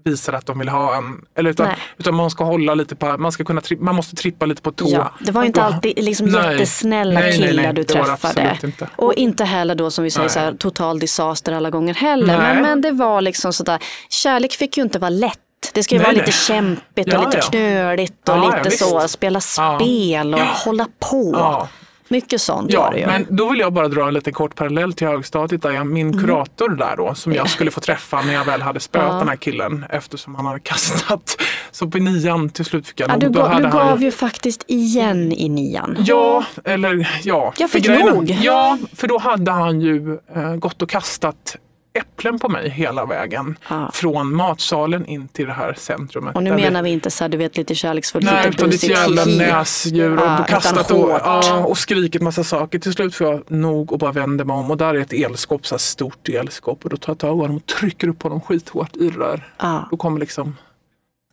S2: visar att de vill ha en. Eller utan,
S1: Nej.
S2: utan man ska hålla lite på, man, ska kunna, man måste trippa lite på tå.
S1: Ja, det var inte alltid liksom
S2: Nej.
S1: jättesnälla
S2: Nej,
S1: killar du träffade.
S2: inte.
S1: Och inte heller då som vi säger så här, total disaster alla gånger heller. Men, men det var liksom sådär, kärlek fick ju inte vara lätt. Det ska ju vara lite kämpigt och
S2: Ja,
S1: lite
S2: ja.
S1: knöligt och
S2: Ja, ja,
S1: lite
S2: visst.
S1: så, spela
S2: Ja.
S1: spel och
S2: Ja.
S1: hålla på. Mycket sånt var
S2: Ja,
S1: det ju.
S2: men då vill jag bara dra en liten kort parallell till högstadiet. Där jag, min
S1: Mm.
S2: kurator där då, som jag skulle få träffa när jag väl hade spöat
S1: Ja.
S2: den här killen eftersom han hade kastat. Så på nian till slut fick jag
S1: ja,
S2: nog.
S1: du, gav, du
S2: han
S1: gav ju faktiskt igen i nian.
S2: Ja, eller ja.
S1: Jag fick nog.
S2: Ja, för då hade han ju eh, gått och kastat äpplen på mig hela vägen.
S1: Ja.
S2: Från matsalen in till det här centrumet.
S1: Och nu
S2: där vi-
S1: menar vi inte så här, du vet lite kärleksfullt,
S2: Nej,
S1: lite
S2: utan
S1: busigt
S2: jävla näsdjur och
S1: Ja, utan
S2: kastat och, ja, och skrikit massa saker. Till slut får jag nog och bara vänder mig om och där är ett elskåp, så här stort elskåp och då tar jag tag i honom och trycker upp honom skithårt i det där.
S1: Ja,
S2: Då kommer liksom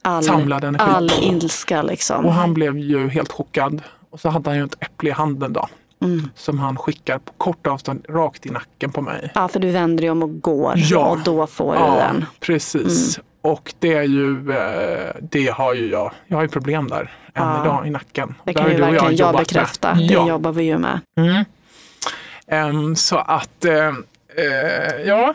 S1: all,
S2: samlad energi.
S1: all ilska liksom.
S2: Och han blev ju helt chockad. Och så hade han ju ett äpple i handen då.
S1: Mm.
S2: Som han skickar på kort avstånd rakt i nacken på mig.
S1: Ja, för du vänder dig om och går
S2: Ja.
S1: och då får du
S2: Ja,
S1: den.
S2: precis. Och det är ju, eh, det har ju jag. Jag har ju problem där än
S1: Ja.
S2: idag i nacken.
S1: Det kan ju
S2: du
S1: verkligen jag,
S2: med.
S1: bekräfta. Det
S2: Ja.
S1: jobbar vi ju med.
S2: Mm. Ehm, så att, eh, eh, ja.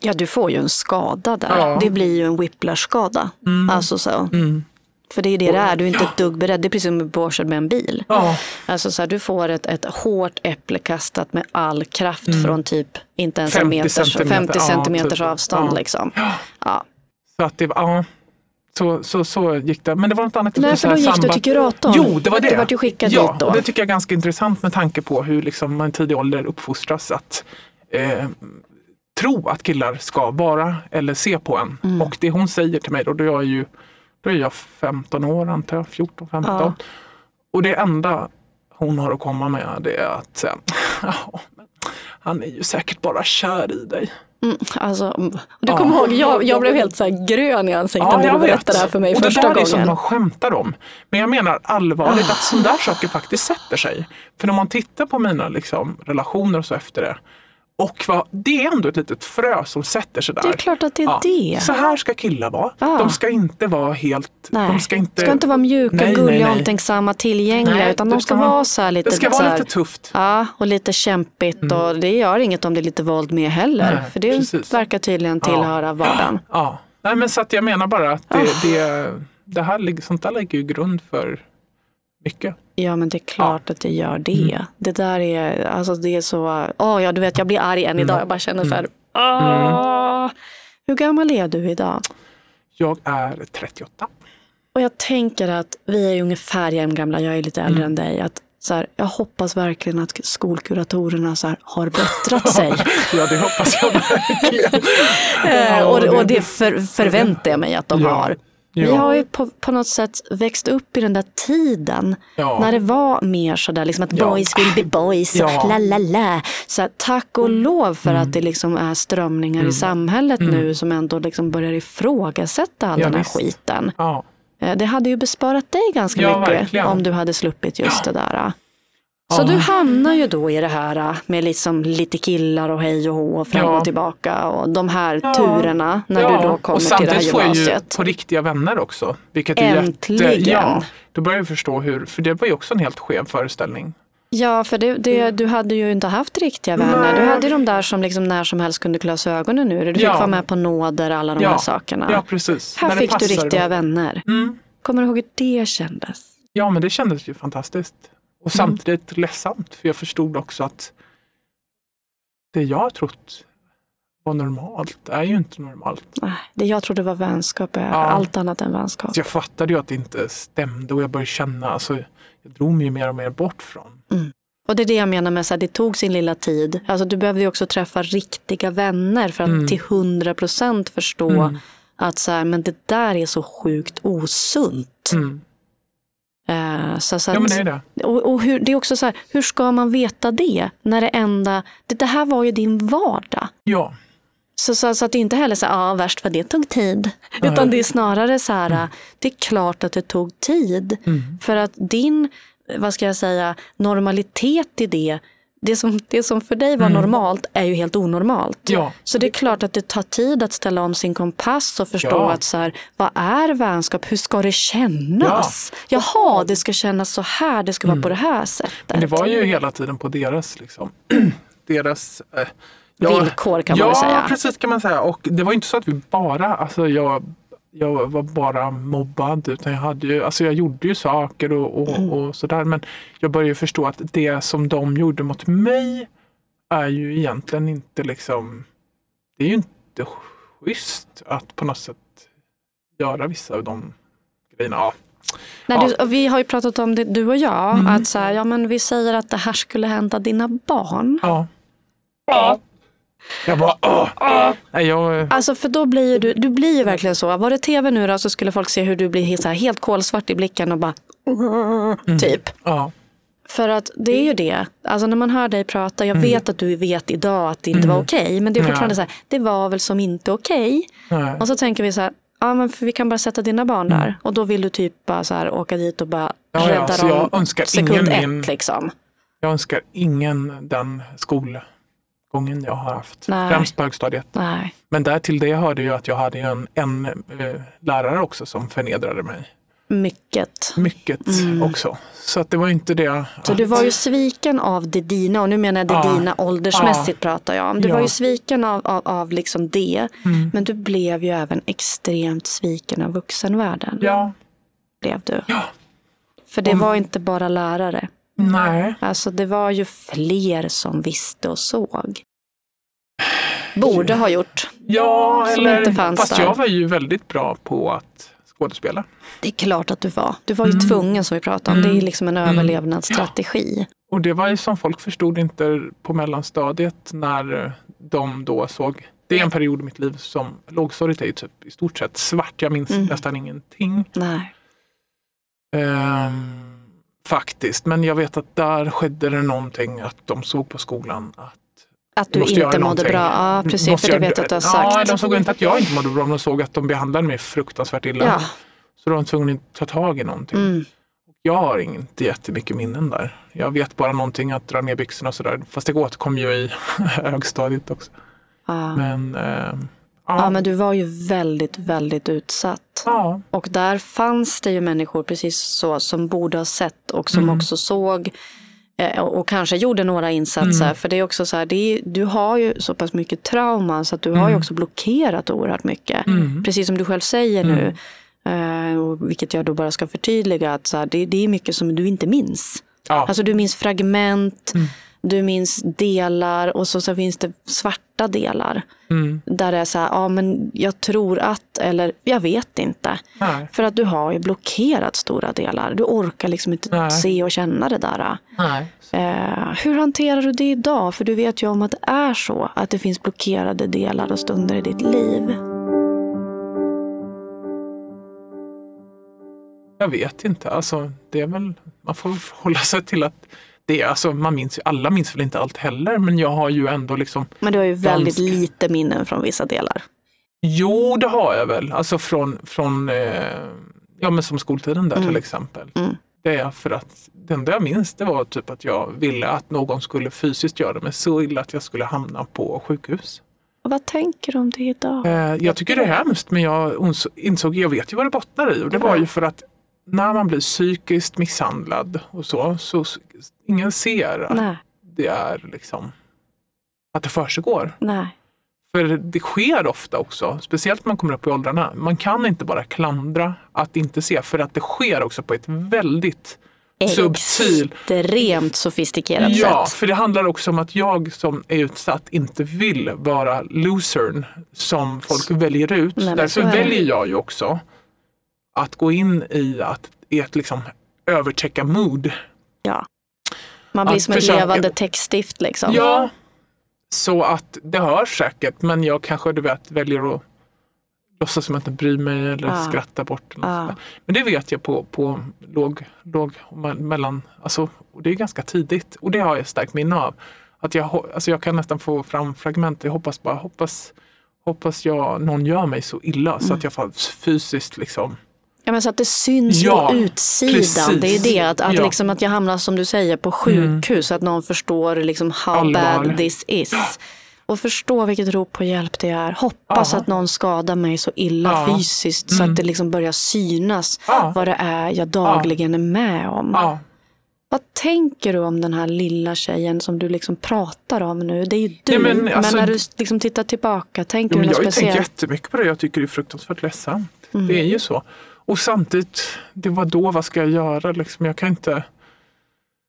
S1: Ja, du får ju en skada där.
S2: Ja.
S1: Det blir ju en whiplash-skada.
S2: Mm.
S1: Alltså så.
S2: Mm.
S1: För det är det det är. Du är inte ett dugg beredd. Det är precis som att bli påkörd med en bil.
S2: Ja,
S1: Alltså så här, du får ett, ett hårt äpple kastat med all kraft
S2: Mm.
S1: från typ inte ens en
S2: 50
S1: meters,
S2: centimeter.
S1: 50
S2: Ja,
S1: centimeters
S2: typ.
S1: avstånd.
S2: Ja.
S1: Liksom.
S2: Ja. Så att det ja. Så, så, så gick det. Men det var något annat.
S1: Nej, för då gick du
S2: samband-
S1: till kuratorn.
S2: Jo, det var det.
S1: Du vart ju skickad
S2: ja,
S1: dit då.
S2: det tycker jag är ganska intressant med tanke på hur liksom man i tidig ålder uppfostras att eh, tro att killar ska vara eller se på en.
S1: Mm.
S2: Och det hon säger till mig då, då är jag ju då är jag 15 år antar jag, 14, 15.
S1: Ja.
S2: Och det enda hon har att komma med det är att säga, <laughs> "Ja, han är ju säkert bara kär i dig.
S1: Mm, alltså, mm. du
S2: Ja.
S1: kommer ihåg, jag, jag blev helt så grön i ansiktet när du berättade det här för mig
S2: och
S1: första
S2: det där är sånt
S1: gången.
S2: man skämtar om. Men jag menar allvarligt att sådana där saker faktiskt sätter sig. För när man tittar på mina liksom, relationer och så efter det. Och vad, det är ändå ett litet frö som sätter sig där.
S1: Det är klart att det är
S2: Ja.
S1: det.
S2: Så här ska killar vara.
S1: Ja.
S2: De ska inte vara helt...
S1: Nej.
S2: De ska inte,
S1: ska inte vara mjuka,
S2: Nej,
S1: gulliga,
S2: nej.
S1: omtänksamma, tillgängliga.
S2: Nej,
S1: utan de ska
S2: ska-
S1: vara så här lite...
S2: det ska vara
S1: här,
S2: lite tufft.
S1: Ja, och lite kämpigt. Och det gör inget om det är lite våld med heller. För det
S2: precis.
S1: verkar tydligen tillhöra vardagen.
S2: Ja. Nej, men så att jag menar bara att det,
S1: Ah.
S2: det, det här, sånt där lägger ju grund för mycket.
S1: Ja men det är klart att det gör det.
S2: Mm.
S1: Det där är, alltså det är så, åh ja du vet jag blir arg än idag. Jag bara känner så här,
S2: Mm.
S1: åh. Hur gammal är du idag?
S2: Jag är 38.
S1: Och jag tänker att vi är ungefär jämngamla, jag är lite äldre
S2: Mm.
S1: än dig. Att så här, jag hoppas verkligen att skolkuratorerna så här, har bättrat sig. <laughs>
S2: Ja, det hoppas jag verkligen. <laughs>
S1: Eh,
S2: Ja,
S1: och, och det för, förväntar jag mig att de
S2: Ja.
S1: har. Vi
S2: Ja.
S1: har ju på, på något sätt växt upp i den där tiden.
S2: Ja.
S1: När det var mer sådär liksom att
S2: Ja.
S1: boys will be boys.
S2: Ja. Mm.
S1: La, la, la. Så tack och lov för att det liksom är strömningar i samhället nu som ändå liksom börjar ifrågasätta all den här
S2: visst.
S1: skiten. Eh, Det hade ju besparat dig ganska mycket
S2: verkligen.
S1: om du hade sluppit just det där. Så
S2: Ja.
S1: du hamnar ju då i det här med liksom lite killar och hej och hå fram
S2: Ja.
S1: och tillbaka och de här
S2: Ja.
S1: turerna när
S2: ja.
S1: du då kommer
S2: och
S1: till det här
S2: samtidigt får jag ju
S1: gymnasiet.
S2: på riktiga vänner också. Vilket är
S1: Äntligen.
S2: Jätte, ja, då börjar jag förstå hur, för det var ju också en helt skev föreställning.
S1: Ja, för det, det, du hade ju inte haft riktiga vänner. Du
S2: Nej.
S1: hade ju de där som liksom när som helst kunde klösa ögonen ur. Du fick vara med på nåder, alla de här sakerna.
S2: Ja, precis.
S1: här
S2: När
S1: fick du riktiga
S2: då.
S1: vänner.
S2: Mm.
S1: Kommer du ihåg hur det kändes?
S2: Ja, men det kändes ju fantastiskt. Och
S1: Mm.
S2: samtidigt ledsamt, för jag förstod också att det jag trott var normalt är ju inte normalt.
S1: Nej, Det jag trodde var vänskap är
S2: Ja.
S1: allt annat än vänskap.
S2: Så jag fattade ju att det inte stämde och jag började känna, alltså, jag drog mig mer och mer bort från.
S1: Och det är det jag menar med att det tog sin lilla tid. Alltså, du behövde ju också träffa riktiga vänner för att
S2: Mm.
S1: till hundra procent förstå
S2: Mm.
S1: att så här, men det där är så sjukt osunt.
S2: Mm.
S1: Eh, så, så
S2: Ja, men det är det.
S1: Och, och hur, det är också så här, hur ska man veta det? När det enda, det, det här var ju din vardag.
S2: Ja,
S1: Så, så, så att det inte heller så ja värst vad det tog tid. Utan det är snarare så här, det är klart att det tog tid.
S2: Mm.
S1: För att din, vad ska jag säga, normalitet i det, det som, det som för dig var normalt är ju helt onormalt.
S2: Mm. Ja.
S1: Så det är klart att det tar tid att ställa om sin kompass och förstå
S2: Ja.
S1: att så här, vad är vänskap, hur ska det kännas? Jaha, det ska kännas så här, det ska vara på det här sättet.
S2: Mm. men det var ju hela tiden på deras, liksom, <clears throat> deras eh, ja,
S1: Villkor kan man
S2: ja,
S1: väl säga.
S2: Ja, precis kan man säga. Och det var inte så att vi bara, alltså jag, jag var bara mobbad utan jag, hade ju, alltså jag gjorde ju saker och, och,
S1: Mm.
S2: och sådär. Men jag började ju förstå att det som de gjorde mot mig är ju egentligen inte liksom, det är ju inte schysst att på något sätt göra vissa av de grejerna. Ja.
S1: Nej,
S2: Ja.
S1: du, och vi har ju pratat om det, du och jag,
S2: Mm.
S1: att så här, ja, men vi säger att det här skulle hända dina barn.
S2: Ja. ja. Jag bara, åh. Nej, jag,
S1: Alltså för då blir ju du, du blir ju verkligen så. Var det tv nu då så skulle folk se hur du blir så här, helt kolsvart i blicken och bara typ.
S2: ja.
S1: För att det är ju det. Alltså när man hör dig prata, jag vet att du vet idag att det inte var okej. men det är
S2: Ja.
S1: fortfarande så här, det var väl som inte okej.
S2: Nej.
S1: Och så tänker vi så här, ja men vi kan bara sätta dina barn där. Och då vill du typ bara så här, åka dit och bara
S2: Ja, ja,
S1: rädda
S2: jag
S1: dem
S2: önskar
S1: sekund
S2: ingen
S1: ett liksom.
S2: Jag önskar ingen den skolgången jag har haft.
S1: Nej.
S2: Främst på högstadiet.
S1: Nej.
S2: Men där till det hörde jag att jag hade en, en eh, lärare också som förnedrade mig.
S1: Mycket.
S2: Mycket också. Så att det var inte det.
S1: Mm. Så du var ju sviken av det dina, och nu menar jag det
S2: Ja.
S1: dina åldersmässigt pratar jag om. Du
S2: Ja.
S1: var ju sviken av, av, av liksom det,
S2: Mm.
S1: men du blev ju även extremt sviken av vuxenvärlden.
S2: Ja.
S1: Blev du.
S2: Ja.
S1: För det var inte bara lärare.
S2: Nej.
S1: Alltså det var ju fler som visste och såg. Borde ha gjort.
S2: Ja,
S1: Som
S2: eller,
S1: inte fanns
S2: fast
S1: där.
S2: jag var ju väldigt bra på att skådespela.
S1: Det är klart att du var. Du var ju
S2: Mm.
S1: tvungen som vi pratade om. Det är ju liksom en överlevnadsstrategi.
S2: Och det var ju som folk förstod inte på mellanstadiet när de då såg det är en period i mitt liv som lågstadiet är typ i stort sett svart. Jag minns
S1: Mm.
S2: nästan ingenting.
S1: Nej.
S2: Ehm, faktiskt, men jag vet att där skedde det någonting att de såg på skolan att
S1: Att du
S2: måste
S1: inte mådde bra. Ja, precis.
S2: Måste
S1: För det vet jag att du har
S2: Ja,
S1: sagt.
S2: de såg inte att jag inte mådde bra, men de såg att de behandlade mig fruktansvärt illa.
S1: Ja.
S2: Så de var tvungna att ta tag i någonting.
S1: Mm.
S2: Jag har inte jättemycket minnen där. Jag vet bara någonting att dra ner byxorna och sådär. Fast det återkom ju i <laughs> högstadiet också.
S1: Ja.
S2: Men, ehm,
S1: Ja,
S2: ja,
S1: men du var ju väldigt, väldigt utsatt.
S2: ja,
S1: Och där fanns det ju människor precis så som borde ha sett och som
S2: Mm.
S1: också såg eh, och kanske gjorde några insatser.
S2: Mm.
S1: För det är också så här, är, du har ju så pass mycket trauma så att du har ju
S2: Mm.
S1: också blockerat oerhört mycket.
S2: Mm.
S1: Precis som du själv säger nu. Eh, och vilket jag då bara ska förtydliga att så här, det, det är mycket som du inte minns.
S2: Ja.
S1: Alltså du minns fragment,
S2: Mm.
S1: Du minns delar och så, så finns det svarta delar.
S2: Mm.
S1: Där det är så här, ja men jag tror att, eller jag vet inte.
S2: Nej.
S1: För att du har ju blockerat stora delar. Du orkar liksom inte
S2: Nej.
S1: se och känna det där. Eh, hur hanterar du det idag? För du vet ju om att det är så. Att det finns blockerade delar och stunder i ditt liv.
S2: Jag vet inte. Alltså, det är väl, man får hålla sig till att det alltså, man minns, alla minns väl inte allt heller, men jag har ju ändå liksom,
S1: Men du har ju väldigt
S2: Ganska.
S1: lite minnen från vissa delar.
S2: jo det har jag väl, alltså från, från eh, ja men som skoltiden där
S1: Mm.
S2: till exempel.
S1: Mm.
S2: Det är för att det enda jag minns det var typ att jag ville att någon skulle fysiskt göra mig så illa att jag skulle hamna på sjukhus.
S1: Och vad tänker du om det idag?
S2: Eh, jag tycker det är hemskt men jag insåg, jag vet ju vad det bottnar i och det var ju för att när man blir psykiskt misshandlad och så, så ingen ser att
S1: Nej,
S2: det är liksom att det försiggår.
S1: nej.
S2: För det sker ofta också, speciellt när man kommer upp i åldrarna. Man kan inte bara klandra att inte se för att det sker också på ett väldigt subtil
S1: Extremt sofistikerat
S2: Ja,
S1: sätt.
S2: för det handlar också om att jag som är utsatt inte vill vara losern som folk väljer ut.
S1: Nej,
S2: Därför
S1: så
S2: väljer jag ju också att gå in i, att, i ett liksom övertäcka mood.
S1: Ja. Man blir
S2: Att
S1: som
S2: försöka-
S1: levande textstift liksom.
S2: Ja, så att det hörs säkert men jag kanske du vet väljer att låtsas som att jag inte bryr mig eller
S1: Ja.
S2: skratta bort. Eller
S1: Ja.
S2: Men det vet jag på, på låg, låg mellan, alltså, och det är ganska tidigt och det har jag starkt minne av. Att jag, alltså jag kan nästan få fram fragment, jag hoppas bara, hoppas, hoppas jag någon gör mig så illa så
S1: Mm.
S2: att jag får fysiskt liksom
S1: Ja, men så att det syns
S2: Ja,
S1: på utsidan.
S2: precis.
S1: Det är det, att, att,
S2: Ja. Mm.
S1: liksom, att jag hamnar som du säger på sjukhus. Så att någon förstår liksom how
S2: Allvar.
S1: bad this is. Och förstå vilket rop på hjälp det är. Hoppas
S2: Ja.
S1: att någon skadar mig så illa fysiskt så
S2: Mm.
S1: att det liksom börjar synas vad det är jag dagligen är med om. Vad tänker du om den här lilla tjejen som du liksom pratar om nu? Det är ju du.
S2: Nej, men
S1: men,
S2: alltså-
S1: när du liksom tittar tillbaka, tänker
S2: Jo, men
S1: du
S2: jag
S1: något
S2: har tänkt
S1: speciellt?
S2: jättemycket på det. Jag tycker det är fruktansvärt ledsamt.
S1: Mm.
S2: Det är ju så. Och samtidigt, det var då, vad ska jag göra? Liksom, jag kan inte...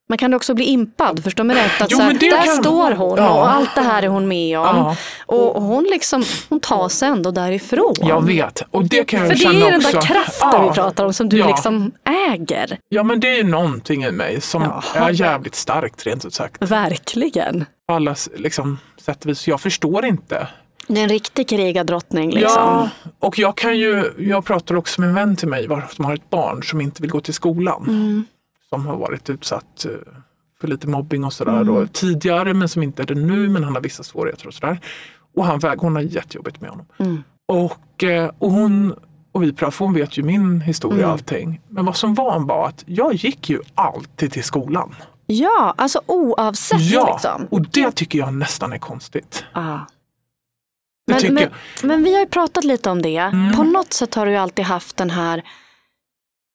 S1: Man kan också bli impad, förstå mig rätt. Att
S2: Jo,
S1: så här,
S2: det
S1: där
S2: kan-
S1: står hon
S2: Ja.
S1: och allt det här är hon med om.
S2: Ja,
S1: Och hon, liksom, hon tar sig ändå därifrån.
S2: jag vet. Och det kan jag
S1: För det
S2: känna
S1: är ju den
S2: också.
S1: där kraften
S2: ja.
S1: vi pratar om som du liksom äger.
S2: Ja, men det är ju någonting i mig som är jävligt starkt rent ut sagt.
S1: Verkligen.
S2: På alla liksom, sätt och vis. Jag förstår inte.
S1: Det är en riktig krigadrottning liksom.
S2: Ja, och jag kan ju, jag pratar också med en vän till mig som har ett barn som inte vill gå till skolan.
S1: Mm.
S2: Som har varit utsatt eh, för lite mobbing och sådär
S1: Mm.
S2: tidigare men som inte är det nu men han har vissa svårigheter och sådär. Och han väg, hon har jättejobbigt med honom.
S1: Mm.
S2: Och, eh, och hon och vi pratar, för hon vet ju min historia
S1: Mm.
S2: och allting. Men vad som var var att jag gick ju alltid till skolan.
S1: Ja, alltså oavsett
S2: Ja,
S1: liksom.
S2: och det tycker jag nästan är konstigt.
S1: Ah. Men, men, men vi har ju pratat lite om det.
S2: Mm.
S1: På något sätt har du ju alltid haft den här,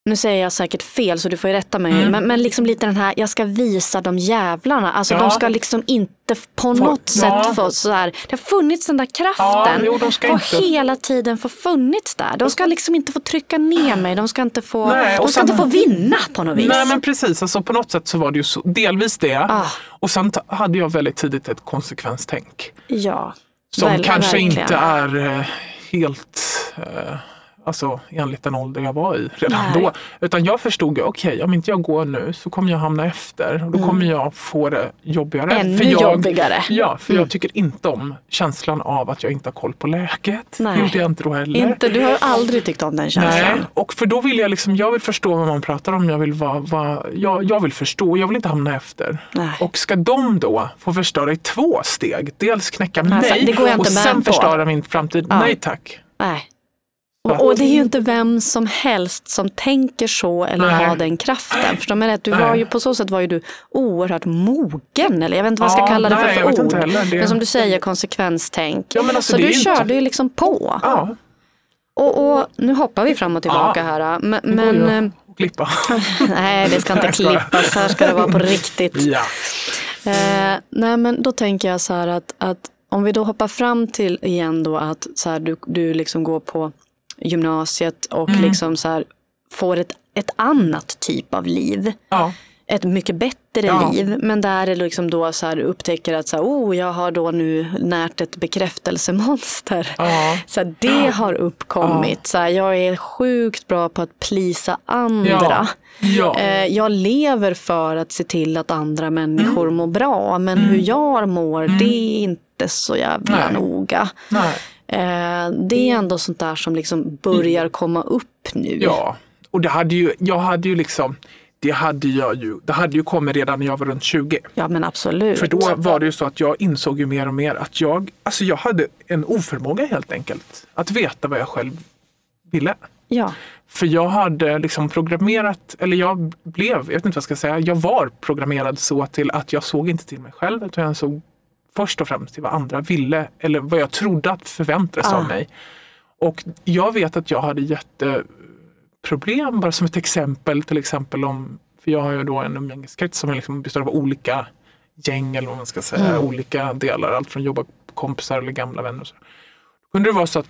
S1: nu säger jag säkert fel så du får ju rätta mig,
S2: Mm.
S1: men, men liksom lite den här, jag ska visa de jävlarna. Alltså
S2: Ja.
S1: de ska liksom inte på
S2: Få-
S1: något
S2: ja.
S1: sätt få så här, det har funnits den där
S2: Ja,
S1: kraften.
S2: jo, de ska
S1: har hela tiden få funnits där. De ska liksom inte få trycka ner mig, de ska inte få,
S2: Nej,
S1: de ska
S2: sen-
S1: inte få vinna på något vis.
S2: Nej men precis, alltså på något sätt så var det ju så, delvis det.
S1: Ah.
S2: Och sen hade jag väldigt tidigt ett konsekvenstänk.
S1: Ja,
S2: Som
S1: Väl-
S2: kanske
S1: verkligen.
S2: inte är eh, helt eh, alltså, enligt den ålder jag var i redan
S1: Nej.
S2: då. Utan jag förstod, okej om inte jag går nu så kommer jag hamna efter och då kommer jag få det jobbigare.
S1: Mm. ännu
S2: för jag,
S1: jobbigare.
S2: Ja, för
S1: Mm.
S2: jag tycker inte om känslan av att jag inte har koll på läget.
S1: Nej.
S2: Det gjorde jag inte då heller.
S1: Inte, du har aldrig tyckt om den känslan.
S2: Nej, och för då vill jag liksom, jag vill förstå vad man pratar om. Jag vill, vara, vara, jag, jag vill förstå, jag vill inte hamna efter.
S1: Nej.
S2: Och ska de då få förstöra i två steg? Dels knäcka
S1: Alltså,
S2: mig
S1: jag
S2: och sen
S1: på.
S2: förstöra min framtid.
S1: Ja.
S2: Nej tack.
S1: Nej. Och, och det är ju inte vem som helst som tänker så eller
S2: Nej.
S1: har den kraften. Förstår mig rätt? Du var ju, på så sätt var ju du oerhört mogen. Eller jag vet inte vad jag ska
S2: Ja,
S1: kalla det
S2: nej,
S1: för, för
S2: inte
S1: ord.
S2: heller. Det-
S1: Men som du säger, konsekvenstänk.
S2: Ja, men alltså,
S1: så du
S2: ju
S1: körde
S2: inte-
S1: ju liksom på.
S2: Ja,
S1: Och, och nu hoppar vi fram och tillbaka
S2: Ja.
S1: här. Men,
S2: går
S1: men eh,
S2: att klippa. <laughs>
S1: nej, det ska inte klippas. Här ska det vara på <laughs> riktigt.
S2: ja.
S1: Eh, nej men då tänker jag så här att, att om vi då hoppar fram till igen då att så här, du, du liksom går på gymnasiet och liksom så här, får ett, ett annat typ av liv.
S2: Ja.
S1: Ett mycket bättre
S2: Ja.
S1: liv. Men där är liksom då så här, upptäcker att så här, oh, jag har då nu närt ett bekräftelsemonster.
S2: Ja.
S1: Så det har uppkommit. Så jag är sjukt bra på att plisa andra. <laughs> Eh, Jag lever för att se till att andra människor
S2: Mm.
S1: mår bra. Men hur jag mår, det är inte så jävla
S2: Nej.
S1: noga.
S2: Nej.
S1: Eh, Det är ändå sånt där som liksom börjar komma upp nu.
S2: Ja, och det hade ju, jag hade ju liksom, det hade jag ju, det hade ju kommit redan när jag var runt 20.
S1: Ja men absolut.
S2: För då var det ju så att jag insåg ju mer och mer att jag, alltså jag hade en oförmåga helt enkelt att veta vad jag själv ville.
S1: Ja.
S2: För jag hade liksom programmerat, eller jag blev, jag vet inte vad jag ska säga, jag var programmerad så till att jag såg inte till mig själv utan jag såg först och främst till vad andra ville eller vad jag trodde att förväntades
S1: Ah.
S2: av mig. Och jag vet att jag hade jätteproblem, bara som ett exempel, till exempel om, för jag har ju då en umgängeskrets som liksom består av olika gäng eller vad man ska säga,
S1: Mm.
S2: olika delar, allt från jobbarkompisar eller gamla vänner. Och så. Då kunde det vara så att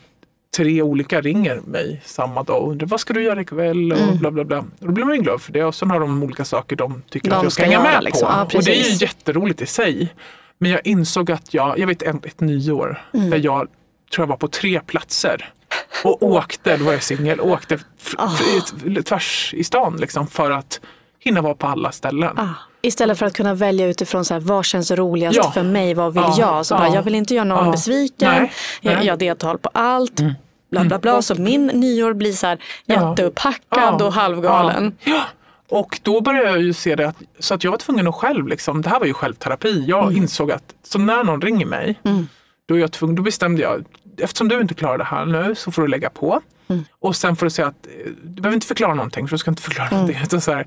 S2: tre olika ringer mig samma dag och undrar vad ska du göra ikväll och
S1: Mm.
S2: bla bla bla. Då blir man ju glad för det och sen har de olika saker de tycker
S1: De
S2: att jag ska hänga med
S1: liksom.
S2: på.
S1: Ja,
S2: och det är ju jätteroligt i sig. Men jag insåg att jag, jag vet ett, ett nyår
S1: Mm.
S2: där jag tror jag var på tre platser och åkte, då var jag singel, åkte
S1: Ah.
S2: tvärs i stan liksom för att hinna vara på alla ställen.
S1: Ah. Istället för att kunna välja utifrån så här, vad känns roligast
S2: Ja.
S1: för mig, vad vill
S2: Ja.
S1: jag? Så bara,
S2: Ja.
S1: jag vill inte göra någon
S2: Ja.
S1: besviken,
S2: Nej.
S1: Jag,
S2: Nej.
S1: jag deltar på allt. Bla, bla, bla. Så min nyår blir så här
S2: Ja.
S1: jätteuppackad
S2: Ja.
S1: och halvgalen.
S2: Ja. Och då började jag ju se det, att, så att jag var tvungen att själv, liksom, det här var ju självterapi. Jag
S1: Mm.
S2: insåg att, så när någon ringer mig, då, är jag tvungen, då bestämde jag, eftersom du inte klarar det här nu så får du lägga på.
S1: Mm.
S2: Och sen får du säga att, eh, du behöver inte förklara någonting, för du ska inte förklara
S1: Mm.
S2: någonting. <laughs> Utan så här,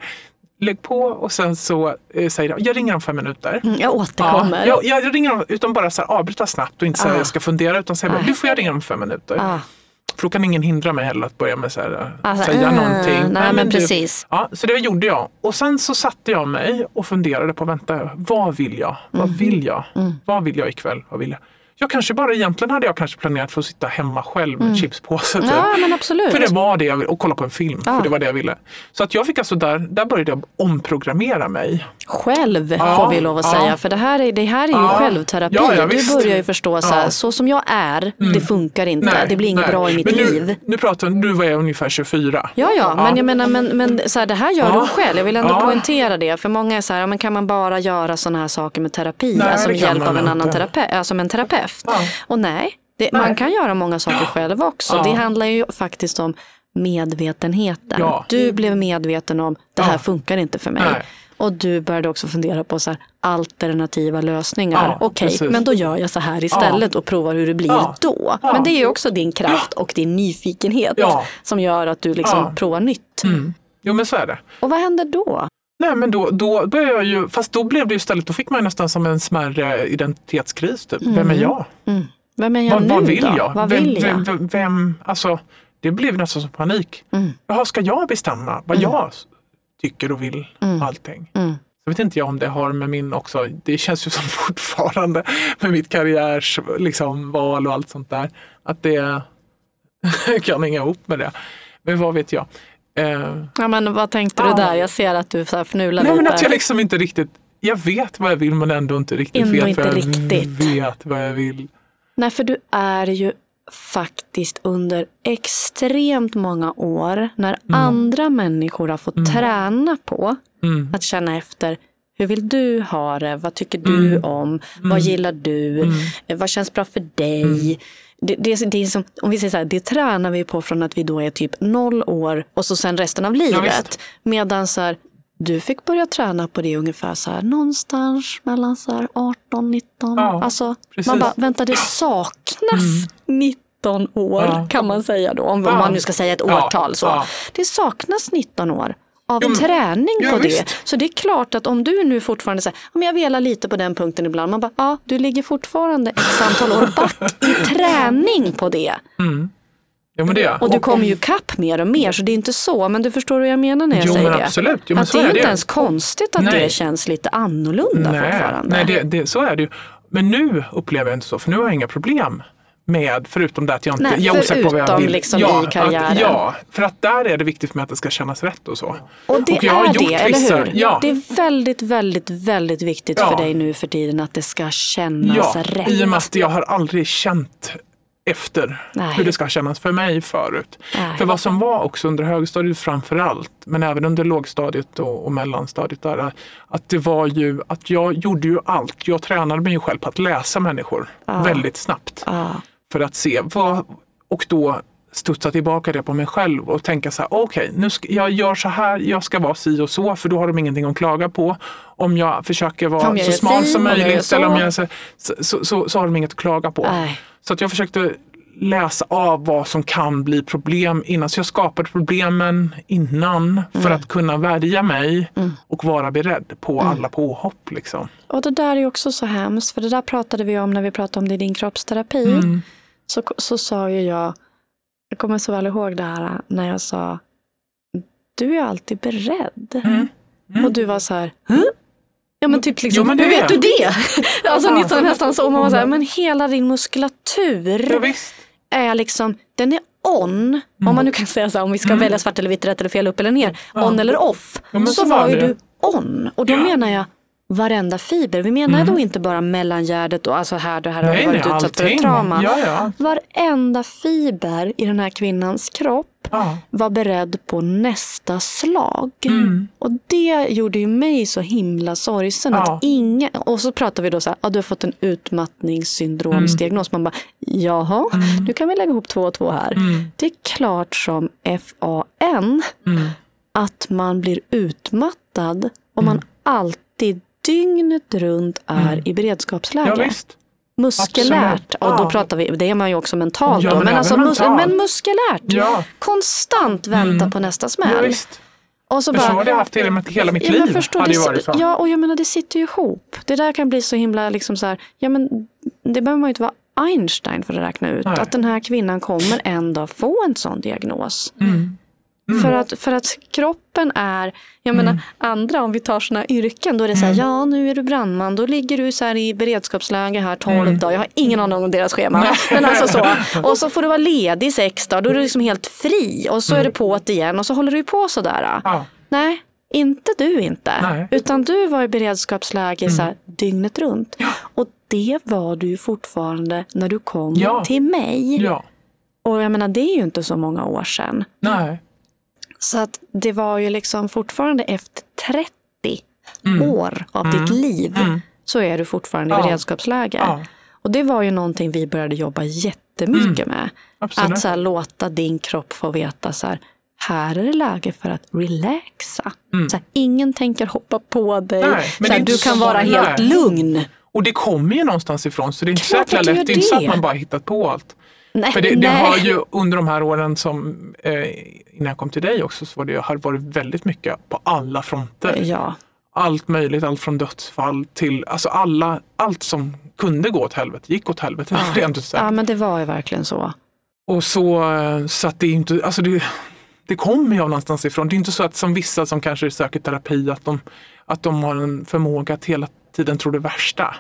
S2: lägg på och sen så eh, säger jag, jag ringer om fem minuter.
S1: Mm, Jag återkommer.
S2: Ja, jag, jag ringer om, utan bara så här, avbryta snabbt och inte säga
S1: Ah.
S2: jag ska fundera utan säga
S1: Nej.
S2: du får jag ringa om fem minuter.
S1: Ah.
S2: För då kan ingen hindra mig heller att börja med så här,
S1: Alltså,
S2: säga
S1: äh,
S2: någonting.
S1: nej, men precis.
S2: Ja, så det gjorde jag. Och sen så satte jag mig och funderade på, vänta, vad vill jag? Vad
S1: Mhm.
S2: vill jag?
S1: Mm.
S2: Vad vill jag ikväll? Vad vill jag? Jag kanske bara, egentligen hade jag kanske planerat för att sitta hemma själv med chipspåse. Typ.
S1: Mm. Ja men absolut.
S2: För det var det jag ville, och kolla på en film.
S1: Ja.
S2: För det var det jag ville. Så att jag fick alltså där, där började jag omprogrammera mig.
S1: Själv
S2: Ja,
S1: får vi lov att
S2: ja.
S1: säga. För det här är, det här är ju
S2: Ja.
S1: självterapi.
S2: Ja,
S1: du börjar ju förstå så här.
S2: Mm.
S1: så som jag är, det funkar inte. det blir inget
S2: nej.
S1: bra i mitt
S2: Men nu,
S1: liv.
S2: Nu pratar nu var jag ungefär 24.
S1: Ja, ja, men jag menar, men, men så här, det här gör du själv. Jag vill ändå poängtera det. För många är så här, men kan man bara göra sådana här saker med terapi?
S2: Nej,
S1: alltså med hjälp av en annan terapeut, alltså med en terapeut.
S2: Ja.
S1: Och nej, det, man kan göra många saker själv också.
S2: Ja.
S1: Det handlar ju faktiskt om medvetenheten.
S2: Ja.
S1: Du blev medveten om, det här
S2: Ja.
S1: funkar inte för mig.
S2: Nej.
S1: Och du började också fundera på så här, alternativa lösningar.
S2: Ja,
S1: Okej,
S2: precis.
S1: men då gör jag så här istället och provar hur det blir
S2: Ja.
S1: då.
S2: Ja.
S1: Men det är ju också din kraft och din nyfikenhet
S2: Ja.
S1: som gör att du liksom
S2: Ja.
S1: provar nytt.
S2: Mm. Jo men så är det.
S1: Och vad händer då?
S2: Nej men då, då började jag ju, fast då blev det ju istället, då fick man nästan som en smärre identitetskris. Typ. Vem är jag?
S1: Mm. Vem är jag
S2: Vad,
S1: nu
S2: vad vill
S1: då?
S2: jag?
S1: Vad
S2: vem,
S1: vill jag?
S2: Vem, vem, vem, alltså, det blev nästan som panik.
S1: Mm.
S2: Jaha, ska jag bestämma vad jag s- tycker och vill?
S1: Mm.
S2: och Allting.
S1: Mm.
S2: Så vet inte jag om det har med min också, det känns ju som <laughs> fortfarande med mitt karriärs liksom, val och allt sånt där. Att det <laughs> kan hänga ihop med det. Men vad vet jag. Eh,
S1: Ja, men vad tänkte
S2: Ja.
S1: du där? Jag ser att du så här fnular
S2: Nej men
S1: lite.
S2: att jag liksom inte riktigt, jag vet vad jag vill men ändå inte riktigt
S1: Ändå
S2: vet
S1: inte
S2: vad jag
S1: riktigt.
S2: vet vad jag vill.
S1: Nej, för du är ju faktiskt under extremt många år när andra människor har fått träna på
S2: Mm.
S1: att känna efter hur vill du ha det? Vad tycker du om? Vad gillar du? Eh, Vad känns bra för dig? Det, det, det är som, om vi säger så här, det tränar vi på från att vi då är typ noll år och så sen resten av livet.
S2: visst.
S1: Medan så här, du fick börja träna på det ungefär så här, någonstans mellan så här 18, 19.
S2: Ja,
S1: alltså,
S2: precis.
S1: man bara, vänta det saknas 19 år
S2: Ja.
S1: kan man säga då. Om
S2: Ja.
S1: man nu ska säga ett
S2: Ja,
S1: årtal. Så.
S2: ja.
S1: Det saknas 19 år av
S2: Jo, men-
S1: träning
S2: ja,
S1: på det.
S2: visst.
S1: Så det är klart att om du nu fortfarande säger, om jag velar lite på den punkten ibland, man bara, ja, du ligger fortfarande x antal år back i <laughs> träning på det.
S2: Jo, men det,
S1: Och du kommer ju kapp mer och mer, så det är inte så, men du förstår hur jag menar när jag
S2: Jo,
S1: säger
S2: men
S1: det.
S2: absolut. Jo, men
S1: att det är
S2: är
S1: inte
S2: det.
S1: ens konstigt att
S2: Nej.
S1: det känns lite annorlunda
S2: nej,
S1: fortfarande.
S2: nej det, det, så är det ju. Men nu upplever jag inte så, för nu har jag inga problem med, förutom det att jag inte
S1: Nej,
S2: jag osäker på vad jag
S1: förutom
S2: vill.
S1: liksom
S2: ja,
S1: i karriären.
S2: Att, ja, för att där är det viktigt för mig att det ska kännas rätt och så.
S1: Och det
S2: Och jag har
S1: är
S2: gjort
S1: det,
S2: vissa-
S1: eller hur?
S2: ja.
S1: Det är väldigt, väldigt, väldigt viktigt
S2: Ja.
S1: för dig nu för tiden att det ska kännas
S2: Ja,
S1: rätt.
S2: i och med att jag har aldrig känt efter
S1: Nej.
S2: hur det ska kännas för mig förut.
S1: Nej.
S2: För vad som var också under högstadiet framför allt, men även under lågstadiet och, och mellanstadiet, där, att det var ju att jag gjorde ju allt. Jag tränade mig själv på att läsa människor väldigt snabbt
S1: Ja.
S2: För att se vad, och då studsa tillbaka det på mig själv och tänka så här, okej, nu ska, jag gör så här, jag ska vara si och så, för då har de ingenting att klaga på. Om jag försöker vara
S1: jag
S2: så smal som möjligt
S1: så.
S2: eller om jag så, så, så, så har de inget att klaga på.
S1: Nej.
S2: Så att jag försökte läsa av vad som kan bli problem innan. Så jag skapade problemen innan för
S1: Mm.
S2: att kunna värja mig och vara beredd på
S1: Mm.
S2: alla påhopp. Liksom.
S1: Och det där är också så hemskt, för det där pratade vi om när vi pratade om det i din kroppsterapi.
S2: Mm.
S1: Så, så sa ju jag, jag kommer så väl ihåg det här när jag sa, du är alltid beredd.
S2: Mm. Mm.
S1: Och du var så här, "Hä?" Ja men typ liksom,
S2: Jo, men
S1: hur vet du det? <laughs> alltså
S2: Ja.
S1: nästan, nästan så. Man var så här, men hela din muskulatur
S2: Ja,
S1: är liksom, den är on. Om man nu kan säga så här, om vi ska välja svart eller vitt, rätt eller fel, upp eller ner. On eller off.
S2: Ja,
S1: så,
S2: så
S1: var ju
S2: det.
S1: du on. Och då
S2: Ja.
S1: menar jag varenda fiber. Vi menar då inte bara mellangärdet och alltså här, det här har
S2: Nej,
S1: varit utsatt för ett trauma.
S2: Ja, ja.
S1: Varenda fiber i den här kvinnans kropp
S2: Ja.
S1: var beredd på nästa slag.
S2: Mm.
S1: Och det gjorde ju mig så himla sorgsen.
S2: Ja.
S1: Att ingen, och så pratar vi då så här, ja, du har fått en utmattningssyndromsdiagnos. Man bara, jaha, nu kan vi lägga ihop två och två här.
S2: Mm.
S1: Det är klart som FAN
S2: Mm.
S1: att man blir utmattad om man alltid dygnet runt är i beredskapsläge.
S2: Mm. ja, visst.
S1: Muskulärt, och då pratar vi, det är man ju också mentalt
S2: Ja,
S1: då,
S2: men
S1: men, alltså, mus-
S2: mentalt.
S1: men muskulärt.
S2: Ja.
S1: Konstant vänta på nästa smäll. och så
S2: För så har det haft hela, hela mitt
S1: ja, men
S2: liv.
S1: förstår,
S2: hade
S1: det,
S2: ju varit så.
S1: ja, och jag menar det sitter ju ihop. Det där kan bli så himla liksom så här, ja men det behöver man ju inte vara Einstein för att räkna ut.
S2: Nej.
S1: Att den här kvinnan kommer en dag få en sån diagnos.
S2: Mm.
S1: För, att, för att kroppen är, jag menar andra om vi tar sådana yrken, då är det så här, ja nu är du brandman, då ligger du så här i beredskapsläge här 12 dagar, jag har ingen aning om deras schema. Men alltså så. <laughs> Och så får du vara ledig sex dagar, då är du liksom helt fri och så är det på det igen och så håller du på sådär.
S2: Ja.
S1: Nej, inte du inte.
S2: Nej.
S1: Utan du var i beredskapsläge så här, dygnet runt. Och det var du fortfarande när du kom
S2: Ja.
S1: till mig.
S2: ja.
S1: Och jag menar, det är ju inte så många år sedan.
S2: Nej.
S1: Så att det var ju liksom fortfarande efter 30 år av ditt liv så är du fortfarande i
S2: Ja.
S1: beredskapsläge.
S2: Ja.
S1: Och det var ju någonting vi började jobba jättemycket med.
S2: Absolut.
S1: Att så här, låta din kropp få veta så här, här är det läge för att relaxa. Så här, ingen tänker hoppa på dig.
S2: Nej,
S1: så här, du kan vara helt lugn.
S2: Och det kommer ju någonstans ifrån så det är inte så lätt. Det är inte så att man bara hittat på allt.
S1: Nej,
S2: För det, det har ju under de här åren som eh, innan jag kom till dig också så var det, har det varit väldigt mycket på alla fronter.
S1: Ja,
S2: Allt möjligt, allt från dödsfall till alltså alla, allt som kunde gå åt helvete gick åt helvete. <laughs> rent ut sagt.
S1: ja, men det var ju verkligen så.
S2: Och så, eh, så att det är inte, alltså det, det kommer ju av någonstans ifrån. Det är inte så att som vissa som kanske söker terapi att de, att de har en förmåga att hela tiden tro det värsta.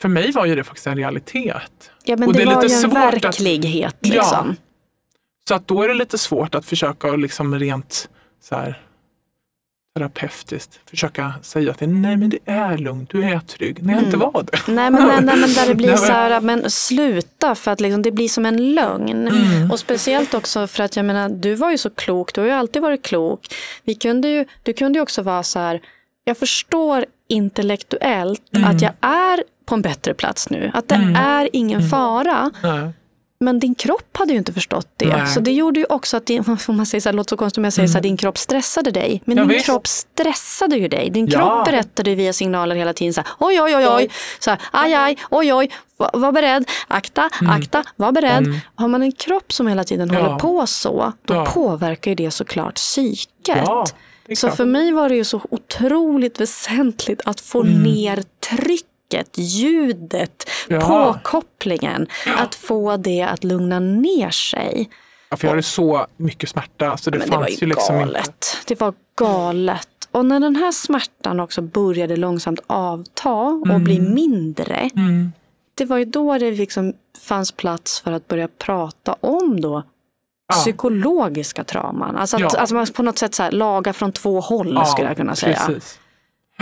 S2: För mig var ju det faktiskt en realitet.
S1: Ja, men
S2: Och
S1: det,
S2: det är
S1: var
S2: lite
S1: ju en
S2: svårt att-
S1: verklighet.
S2: Ja.
S1: Liksom.
S2: Så att då är det lite svårt att försöka liksom rent så här, terapeutiskt försöka säga till nej men det är lugnt, du är trygg. När jag inte var det.
S1: Nej men, nej, nej, men där det <laughs> blir
S2: Nej, men-
S1: så här, men sluta för att liksom, det blir som en lögn.
S2: Mm.
S1: Och speciellt också för att jag menar, du var ju så klok, du har ju alltid varit klok. Vi kunde ju, du kunde ju också vara så här, jag förstår intellektuellt
S2: Mm.
S1: att jag är på en bättre plats nu. Att det är ingen
S2: Mm.
S1: fara.
S2: Nej.
S1: Men din kropp hade ju inte förstått det.
S2: Nej.
S1: Så det gjorde ju också att, din, <laughs> om man säger så här, låter så konstigt om jag säger så här, din kropp stressade dig. Men
S2: Mm. Ja,
S1: din
S2: visst.
S1: kropp stressade ju dig. Din
S2: Ja.
S1: kropp berättade via signaler hela tiden så här, oj, oj, oj, oj, så här, aj, aj, oj, oj, var, var beredd, akta, akta, var beredd. Har man en kropp som hela tiden
S2: Mm. Ja.
S1: håller på så, då påverkar ju det såklart psyket. Så för mig var det ju så otroligt väsentligt att få
S2: Mm.
S1: ner trycket, ljudet,
S2: Ja.
S1: påkopplingen. Att få det att lugna ner sig.
S2: Ja, för jag hade så mycket smärta så det
S1: Men det var ju
S2: ju liksom inte.
S1: galet. Det var galet. Och när den här smärtan också började långsamt avta och bli mindre.
S2: Mm.
S1: det var ju då det liksom fanns plats för att börja prata om då
S2: Ja.
S1: psykologiska trauman. Alltså att
S2: Ja.
S1: alltså man på något sätt så här, laga från två håll skulle jag kunna säga.
S2: Precis.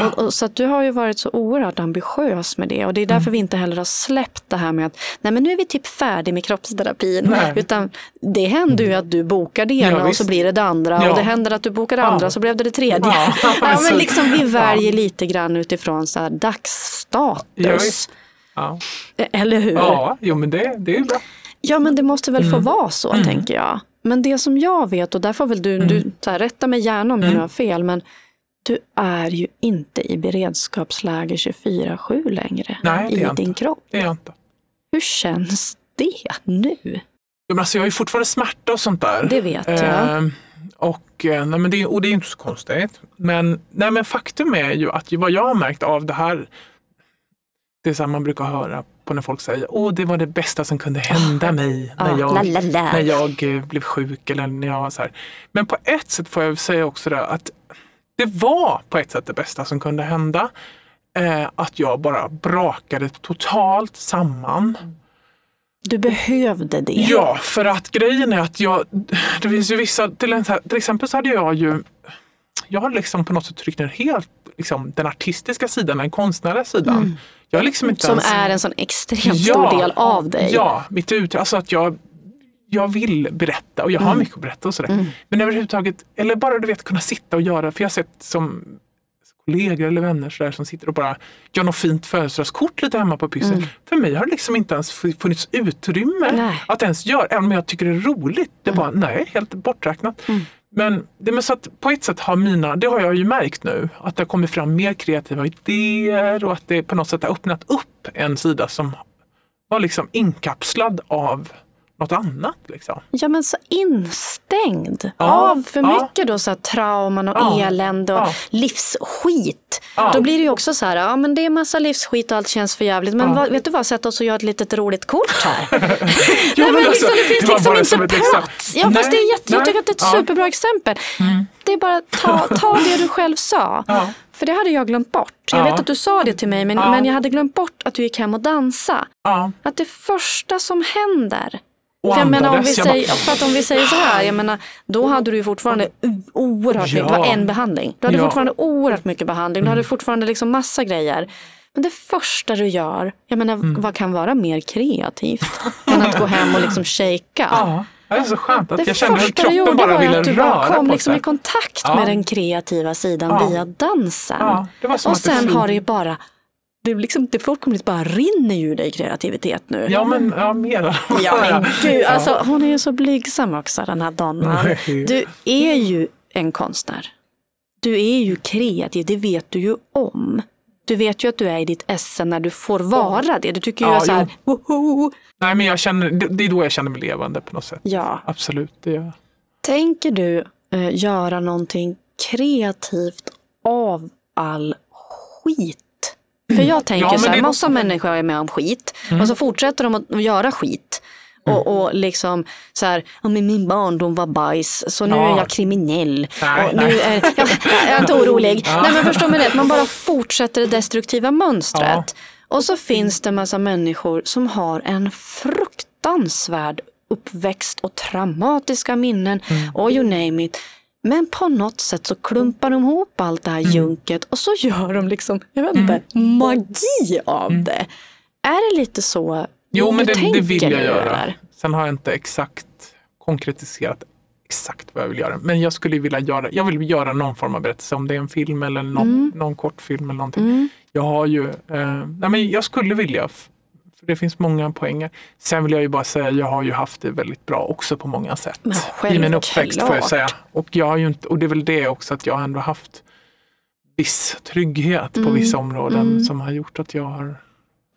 S1: Och, och, så att du har ju varit så oerhört ambitiös med det och det är därför
S2: Mm.
S1: vi inte heller har släppt det här med att nej men nu är vi typ färdig med kroppsterapin.
S2: Nej.
S1: Utan det händer ju att du bokar det ena
S2: Ja,
S1: och så blir det det andra
S2: Ja.
S1: och det händer att du bokar det
S2: Ja.
S1: andra så blev det det tredje.
S2: Ja, <laughs>
S1: Ja, men liksom vi
S2: Ja.
S1: väljer lite grann utifrån så här dagsstatus.
S2: Ja. Ja,
S1: Eller hur?
S2: ja jo, men det, det är bra.
S1: Ja, men det måste väl få
S2: Mm.
S1: vara så, tänker jag. Men det som jag vet, och där får väl du,
S2: Mm.
S1: du här, rätta mig gärna om jag nu har fel, men du är ju inte i beredskapsläge 24-7 längre
S2: Nej,
S1: i din
S2: inte.
S1: kropp.
S2: Det är jag inte.
S1: Hur känns det nu?
S2: Jo, men alltså, jag har ju fortfarande smärta och sånt där.
S1: Det vet jag.
S2: Ehm, och, eh, nej, men det, och det är inte så konstigt. Men, nej, men faktum är ju att vad jag har märkt av det här, det är så här man brukar höra på när folk säger åh det var det bästa som kunde hända mig
S1: Ah,
S2: när jag,
S1: la, la.
S2: när jag eh, blev sjuk. Eller när jag var så här. Men på ett sätt får jag säga också det att det var på ett sätt det bästa som kunde hända. Eh, att jag bara brakade totalt samman.
S1: Du behövde det.
S2: Ja, för att grejen är att jag, det finns ju vissa, till, till exempel så hade jag ju, jag har liksom på något sätt tryckt ner helt liksom, den artistiska sidan, den konstnärliga sidan. Jag liksom inte
S1: Som
S2: ens,
S1: är en sån extremt stor del av dig.
S2: Ja, mitt ut, alltså att jag, jag vill berätta och jag
S1: Mm.
S2: har mycket att berätta och sådär. Men överhuvudtaget, eller bara du vet kunna sitta och göra, för jag har sett som kollegor eller vänner så där, som sitter och bara gör något fint födelsedagskort lite hemma på pyssen. För mig har det liksom inte ens funnits utrymme
S1: Mm. Nej.
S2: att ens göra, även om jag tycker det är roligt. Det är bara, nej, helt borträknat.
S1: Mm.
S2: Men det är så att på ett sätt har mina, det har jag ju märkt nu, att det har kommit fram mer kreativa idéer och att det på något sätt har öppnat upp en sida som var liksom inkapslad av något annat. Liksom.
S1: Ja men så instängd
S2: Ja,
S1: av för
S2: ja.
S1: mycket då så här trauman och
S2: Ja,
S1: elände och livsskit. Då blir det ju också så här, ja men det är massa livsskit och allt känns för jävligt. Men vad, vet du vad, sätt oss och gör ett litet roligt kort här.
S2: Jo, <laughs>
S1: Nej, men
S2: men
S1: liksom,
S2: alltså,
S1: det finns
S2: det var
S1: liksom inte plats. Ja, fast det är jätte, jag
S2: Nej,
S1: tycker att det är ett.
S2: Mm.
S1: superbra exempel. Det är bara ta, ta <laughs> det du själv sa. För det hade jag glömt bort. Jag
S2: Ja.
S1: vet att du sa det till mig, men,
S2: Ja.
S1: men jag hade glömt bort att du gick hem och dansa.
S2: Ja.
S1: Att det första som händer
S2: Och
S1: jag menar, om vi säger, för att om vi säger så här, jag menar, då hade du ju fortfarande oerhört mycket, det var en behandling. Du hade
S2: Ja.
S1: fortfarande oerhört mycket behandling, du
S2: Mm.
S1: hade fortfarande liksom massa grejer. Men det första du gör, jag menar,
S2: Mm.
S1: vad kan vara mer kreativt än att gå hem och liksom shakea?
S2: Ja, det är så skönt att
S1: Det
S2: jag kände hur
S1: första du
S2: kroppen
S1: gjorde
S2: bara
S1: var
S2: ville
S1: att du bara
S2: röra
S1: kom
S2: på
S1: liksom
S2: sig.
S1: i kontakt
S2: Ja.
S1: med den kreativa sidan
S2: Ja.
S1: via dansen.
S2: Ja, det var
S1: och
S2: att det
S1: sen har det ju bara, det, liksom, det fullkomligt bara rinner ur dig kreativitet nu.
S2: Ja, men ja, mer.
S1: Ja men gud, alltså, hon är ju så blygsam också den här Donna.
S2: Nej.
S1: Du är ju en konstnär. Du är ju kreativ, det vet du ju om. Du vet ju att du är i ditt esse när du får vara det. Du tycker ju
S2: Ja,
S1: så här, woho.
S2: Nej, men jag känner, det, är då jag känner mig levande på något sätt.
S1: Ja.
S2: Absolut, det gör.
S1: Tänker du eh, göra någonting kreativt av all skit? För jag tänker
S2: Ja,
S1: så här,
S2: det
S1: massa människor är med om skit och så fortsätter de att göra skit. Och, och liksom så här, ja, min barndom var bajs så nu
S2: Ja.
S1: är jag kriminell.
S2: Nej,
S1: och nu är, jag, jag är inte orolig. Nej men förstår mig rätt, man bara fortsätter det destruktiva mönstret. Och så finns det en massa människor som har en fruktansvärd uppväxt och traumatiska minnen och you name it. Men på något sätt så klumpar de ihop allt det här junket och så gör de liksom, jag vet inte, magi av det. Är det lite så
S2: Jo, men det, det vill jag göra. Sen har jag inte exakt konkretiserat exakt vad jag vill göra. Men jag skulle vilja göra, jag vill göra någon form av berättelse, om det är en film eller någon,
S1: Mm.
S2: någon kortfilm eller någonting. Jag har ju, eh, nej men jag skulle vilja, för det finns många poänger. Sen vill jag ju bara säga, jag har ju haft det väldigt bra också på många sätt.
S1: Men
S2: I min uppväxt får jag säga. Och, jag har ju inte, och det är väl det också, att jag ändå haft viss trygghet på
S1: Mm,
S2: vissa områden
S1: mm.
S2: som har gjort att jag har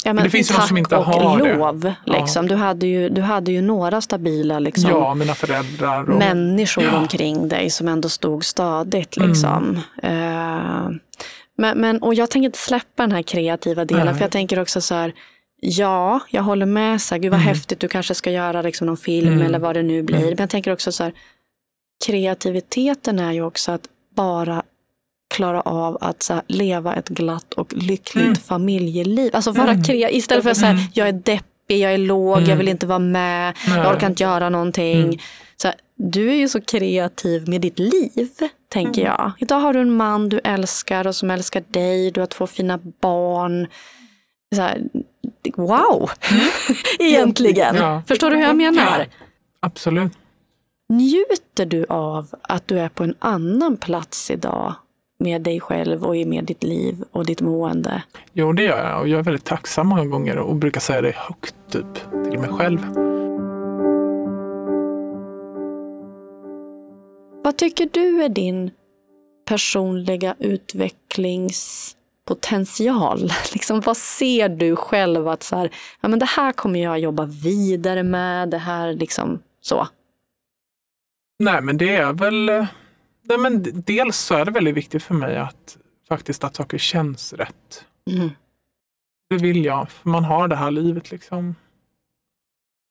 S1: Ja, men
S2: det finns ju de
S1: tack
S2: som inte
S1: och
S2: har det.
S1: lov. Liksom. Du, hade ju, du hade ju några stabila liksom,
S2: Ja, mina föräldrar. Och,
S1: människor
S2: Ja.
S1: omkring dig som ändå stod stadigt.
S2: Mm.
S1: Liksom. Eh, men, men, och jag tänker inte släppa den här kreativa delen,
S2: Nej.
S1: för jag tänker också så här, ja, jag håller med, så här, gud vad
S2: Mm.
S1: häftigt, du kanske ska göra liksom, någon film
S2: Mm.
S1: eller vad det nu blir.
S2: Mm.
S1: Men jag tänker också så här, kreativiteten är ju också att bara klara av att så här, leva ett glatt och lyckligt familjeliv. Alltså vara kre- istället för att säga jag är deppig, jag är låg, jag vill inte vara med, jag
S2: Nej.
S1: orkar inte göra någonting. Så här, du är ju så kreativ med ditt liv, tänker jag. Idag har du en man du älskar och som älskar dig, du har två fina barn. Så här, wow, <laughs> egentligen.
S2: Ja.
S1: Förstår du hur jag menar?
S2: Absolut.
S1: Njuter du av att du är på en annan plats idag med dig själv och med ditt liv och ditt mående?
S2: Jo, det gör jag och jag är väldigt tacksam många gånger och brukar säga det högt typ till mig själv.
S1: Vad tycker du är din personliga utvecklingspotential? <laughs> Liksom, vad ser du själv att så här, ja, men det här kommer jag jobba vidare med, det här liksom så.
S2: Nej, men det är väl... eh, Nej, men dels så är det väldigt viktigt för mig att faktiskt att saker känns rätt.
S1: Mm.
S2: Det vill jag, för man har det här livet liksom.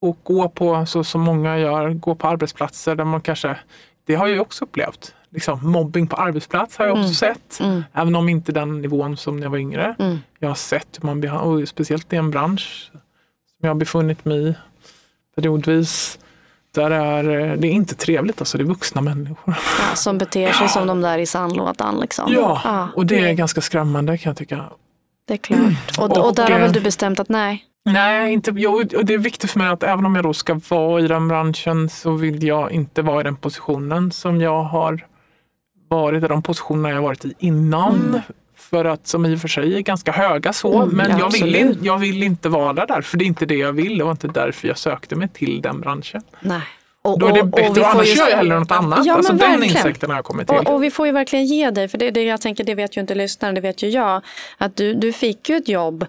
S2: Och gå på, så som många gör, gå på arbetsplatser där man kanske, det har jag också upplevt. Liksom, mobbing på arbetsplats har jag också
S1: Mm.
S2: sett.
S1: Mm.
S2: Även om inte den nivån som när jag var yngre.
S1: Mm.
S2: Jag har sett hur man behandlar, speciellt i en bransch som jag har befunnit mig i periodvis. Där är, eh, det är inte trevligt, alltså det är vuxna människor.
S1: Ja, som beter sig som de där i sandlådan. Liksom.
S2: Ja, och det är ganska skrämmande kan jag tycka.
S1: det är klart. Och, och,
S2: Och,
S1: där har
S2: eh,
S1: väl du bestämt att nej,
S2: Nej, inte, jo, och det är viktigt för mig att även om jag då ska vara i den branschen så vill jag inte vara i den positionen som jag har varit i de positionerna jag varit i innan. För att som i och för sig är ganska höga så,
S1: Mm,
S2: men
S1: ja,
S2: jag, vill
S1: absolut.
S2: jag vill inte vara där för det är inte det jag vill. Det var inte därför jag sökte mig till den branschen.
S1: nej. Och,
S2: Då är det
S1: och- och
S2: bättre, och
S1: får
S2: annars gör jag hellre något annat.
S1: Ja,
S2: alltså den
S1: verkligen.
S2: insikten har jag kommit till.
S1: Och, och vi får ju verkligen ge dig, för det, det jag tänker, det vet ju inte lyssnaren, det vet ju jag, att du, du fick ju ett jobb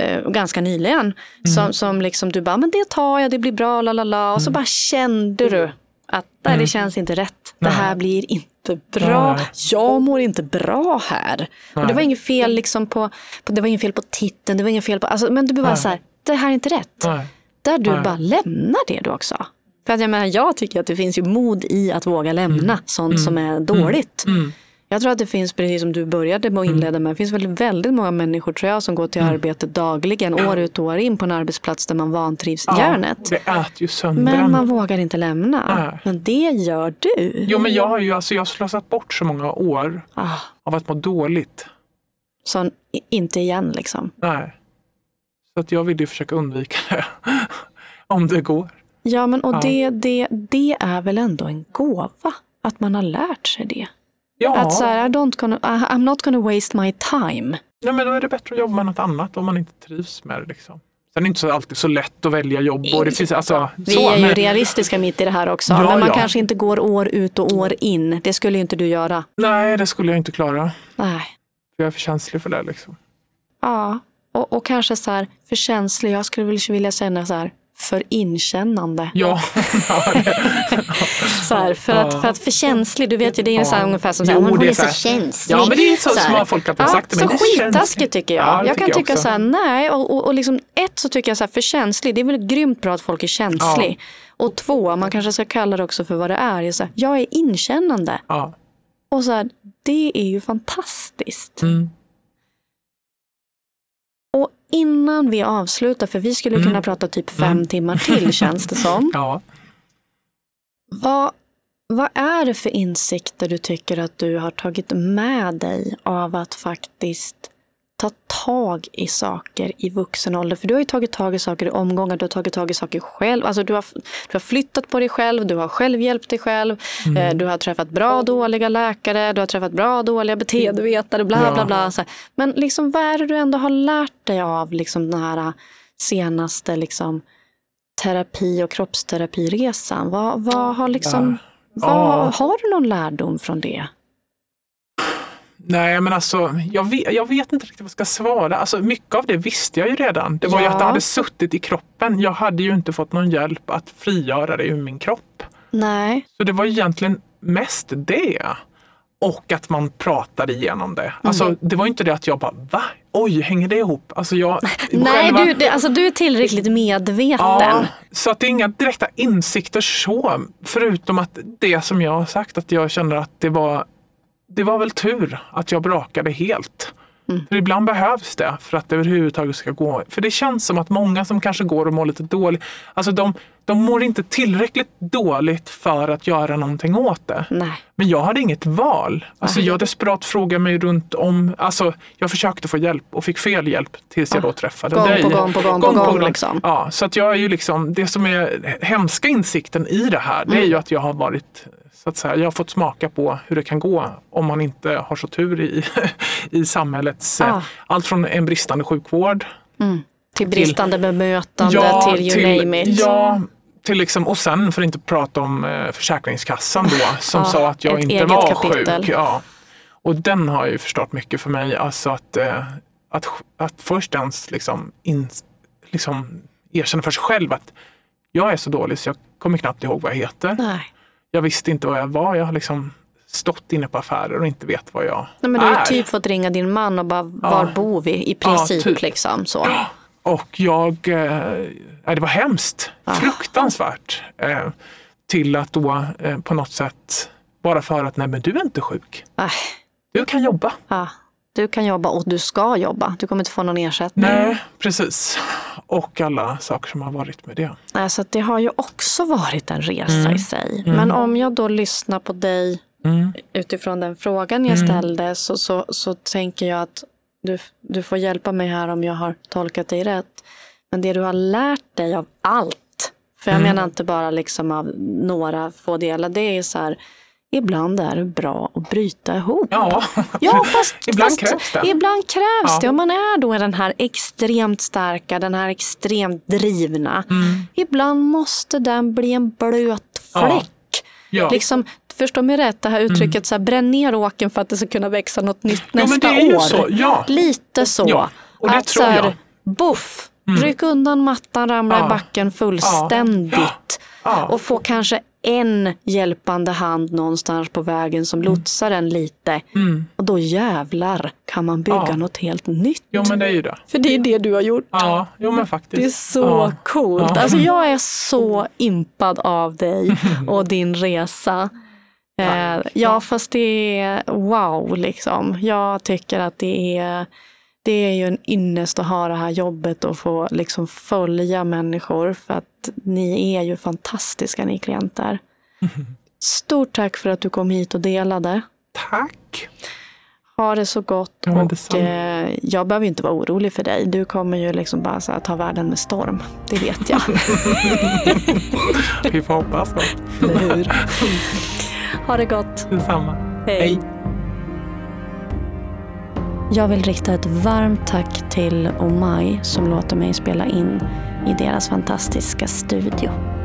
S1: eh, ganska nyligen
S2: Mm.
S1: som, som liksom du bara, men det tar jag, det blir bra, la la la. Och så
S2: Mm.
S1: bara kände du att nej, det känns inte rätt. Det här blir inte bra.
S2: Nej.
S1: Jag mår inte bra här. Och det
S2: Nej.
S1: var inget fel liksom på, på, det var inget fel på titeln, det var inget fel på, alltså, men du bara
S2: Nej.
S1: så här, det här är inte rätt.
S2: Nej.
S1: Där du
S2: Nej.
S1: bara lämnar det du också. För att jag menar, jag tycker att det finns ju mod i att våga lämna sånt som är dåligt.
S2: Mm.
S1: Jag tror att det finns, precis som du började med att inleda med, det finns väl väldigt många människor tror jag som går till arbetet dagligen, år ut och år in på en arbetsplats där man vantrivs
S2: Ja,
S1: hjärnet.
S2: det äter ju sönder
S1: Men
S2: en.
S1: man vågar inte lämna.
S2: Nej.
S1: Men det gör du.
S2: Jo, men jag har ju alltså, jag har slösat bort så många år
S1: Ah,
S2: av att må dåligt.
S1: så inte igen liksom.
S2: Nej. Så att jag vill ju försöka undvika det. <laughs> Om det går.
S1: Ja, men och
S2: Ja.
S1: Det, det, det är väl ändå en gåva. Att man har lärt sig det.
S2: Ja,
S1: Att så här, I don't gonna, I'm not gonna waste my time.
S2: ja, men då är det bättre att jobba med något annat om man inte trivs med det. Liksom. Sen är det inte så alltid så lätt att välja jobb. Och det finns, alltså,
S1: Vi
S2: så,
S1: är ju
S2: men-
S1: realistiska mitt i det här också.
S2: Ja,
S1: men man
S2: ja.
S1: kanske inte går år ut och år in. Det skulle ju inte du göra.
S2: Nej, det skulle jag inte klara.
S1: Nej.
S2: För jag är för känslig för det. Liksom.
S1: Ja, och, och kanske så här för känslig. Jag skulle vilja säga så här för inkännande.
S2: Ja, ja, <laughs>
S1: Så här, för, att, för att för känslig, du vet ju det är så här ungefär som så här,
S2: Jo,
S1: hon,
S2: är
S1: är så
S2: så
S1: känslig.
S2: ja, men det är så,
S1: Så här.
S2: som folk har
S1: Ja,
S2: sagt.
S1: så.
S2: Det är
S1: skittaskigt tycker jag.
S2: Ja,
S1: jag kan tycka
S2: också.
S1: så här, nej. Och, och, och liksom, ett så tycker jag så här, för känslig, det är väl grymt bra att folk är känslig. Och två, man kanske ska kalla det också för vad det är. är så här, jag är inkännande.
S2: Ja.
S1: Och så här, det är ju fantastiskt.
S2: Mm.
S1: Innan vi avslutar, för vi skulle
S2: Mm.
S1: kunna prata typ fem timmar till känns det som. <laughs>
S2: ja.
S1: Vad, vad är det för insikter du tycker att du har tagit med dig av att faktiskt ta tag i saker i vuxen ålder? För du har ju tagit tag i saker i omgångar, du har tagit tag i saker själv. Alltså du, har, du har flyttat på dig själv, du har själv hjälpt dig själv.
S2: Mm.
S1: Eh, Du har träffat bra och dåliga läkare, du har träffat bra och dåliga beteendevetare, bla
S2: Ja.
S1: bla bla. Så här. Men liksom, vad är det du ändå har lärt dig av liksom, den här senaste liksom, terapi och kroppsterapiresan? Vad, vad har liksom...
S2: Ja.
S1: Vad, Har du någon lärdom från det?
S2: Nej, men alltså, jag vet, jag vet inte riktigt vad jag ska svara. Alltså, mycket av det visste jag ju redan. Det var ju
S1: Ja.
S2: att det hade suttit i kroppen. Jag hade ju inte fått någon hjälp att frigöra det ur min kropp.
S1: Nej.
S2: Så det var egentligen mest det. Och att man pratade igenom det.
S1: Mm.
S2: Alltså, det var ju inte det att jag bara, va? Oj, hänger det ihop? Alltså, jag,
S1: Nej,
S2: själva-
S1: du, det, alltså, du är tillräckligt medveten.
S2: Ja, så att det är inga direkta insikter så. Förutom att det som jag har sagt, att jag känner att det var det var väl tur att jag brakade helt. Mm. För ibland behövs det för att det överhuvudtaget ska gå. För det känns som att många som kanske går och mår lite dåligt, alltså de, de mår inte tillräckligt dåligt för att göra någonting åt det.
S1: Nej.
S2: Men jag hade inget val. Alltså jag desperat frågade mig runt om. Alltså jag försökte få hjälp och fick fel hjälp tills jag då träffade
S1: gång
S2: dig.
S1: På gång på gång, gång, på gång, liksom.
S2: Ja, så att jag är ju liksom, det som är hemska insikten i det här, det är mm. ju att jag har varit så att säga, jag har fått smaka på hur det kan gå om man inte har så tur i, <laughs> i samhällets, ah. allt från en bristande sjukvård
S1: mm. till bristande till, bemötande, ja, till you till, name it.
S2: Ja, till liksom, och sen för att inte prata om eh, Försäkringskassan då som ah, sa att jag inte var kapitel. sjuk. Ja. Och den har ju förstått mycket för mig. Alltså att, eh, att, att först ens liksom, in, liksom erkänna för sig själv att jag är så dålig så jag kommer knappt ihåg vad jag heter.
S1: Nej
S2: jag visste inte vad jag var. Jag har liksom stått inne på affärer och inte vet vad jag
S1: Nej, men Du har typ fått ringa din man och bara, var ja. bor vi? I princip. Ja, typ. liksom, så.
S2: Och jag, eh, det var hemskt, ja. fruktansvärt. Eh, till att då eh, på något sätt, bara för att nej men du är inte sjuk.
S1: Äh.
S2: Du kan jobba.
S1: Ja. Du kan jobba och du ska jobba. Du kommer inte få någon ersättning.
S2: Nej, precis. Och alla saker som har varit med det.
S1: Nej, så det har ju också varit en resa mm. i sig. Mm. Men om jag då lyssnar på dig mm. utifrån den frågan jag mm. ställde så, så, så tänker jag att du, du får hjälpa mig här om jag har tolkat dig rätt. Men det du har lärt dig av allt, för jag mm. menar inte bara liksom av några få delar, det är så här Ibland är det bra att bryta ihop.
S2: Ja,
S1: ja fast, <laughs>
S2: ibland
S1: fast,
S2: krävs det.
S1: Ibland krävs ja. det. Och man är då den här extremt starka, den här extremt drivna. Mm. Ibland måste den bli en blöt fläck. Ja. Liksom, förstå mig rätt, det här mm. uttrycket mm. så här, bränn ner åken för att det ska kunna växa något nytt ja, nästa år.
S2: Så. Ja.
S1: Lite så.
S2: Ja. Och det
S1: att,
S2: tror jag.
S1: Buff, mm. ryck undan mattan, ramla i backen fullständigt. Och få kanske en hjälpande hand någonstans på vägen som mm. lotsar en lite. Mm. Och då jävlar kan man bygga ja. något helt nytt.
S2: Jo men det är ju det.
S1: För det är det du har gjort.
S2: Ja, jo men faktiskt.
S1: Det är så ja. coolt. Ja. Alltså jag är så impad av dig <laughs> och din resa. Eh, ja fast det är wow liksom. Jag tycker att det är det är ju en ynnest att ha det här jobbet och få liksom följa människor. För att ni är ju fantastiska ni klienter. Stort tack för att du kom hit och delade.
S2: Tack.
S1: Ha det så gott. Ja, och eh, jag behöver inte vara orolig för dig. Du kommer ju liksom bara så här, ta världen med storm. Det vet jag. <laughs>
S2: Vi får hoppas då.
S1: hur? <laughs> Ha det gott.
S2: Detsamma.
S1: Hej. Hej. Jag vill rikta ett varmt tack till Omai som låter mig spela in i deras fantastiska studio.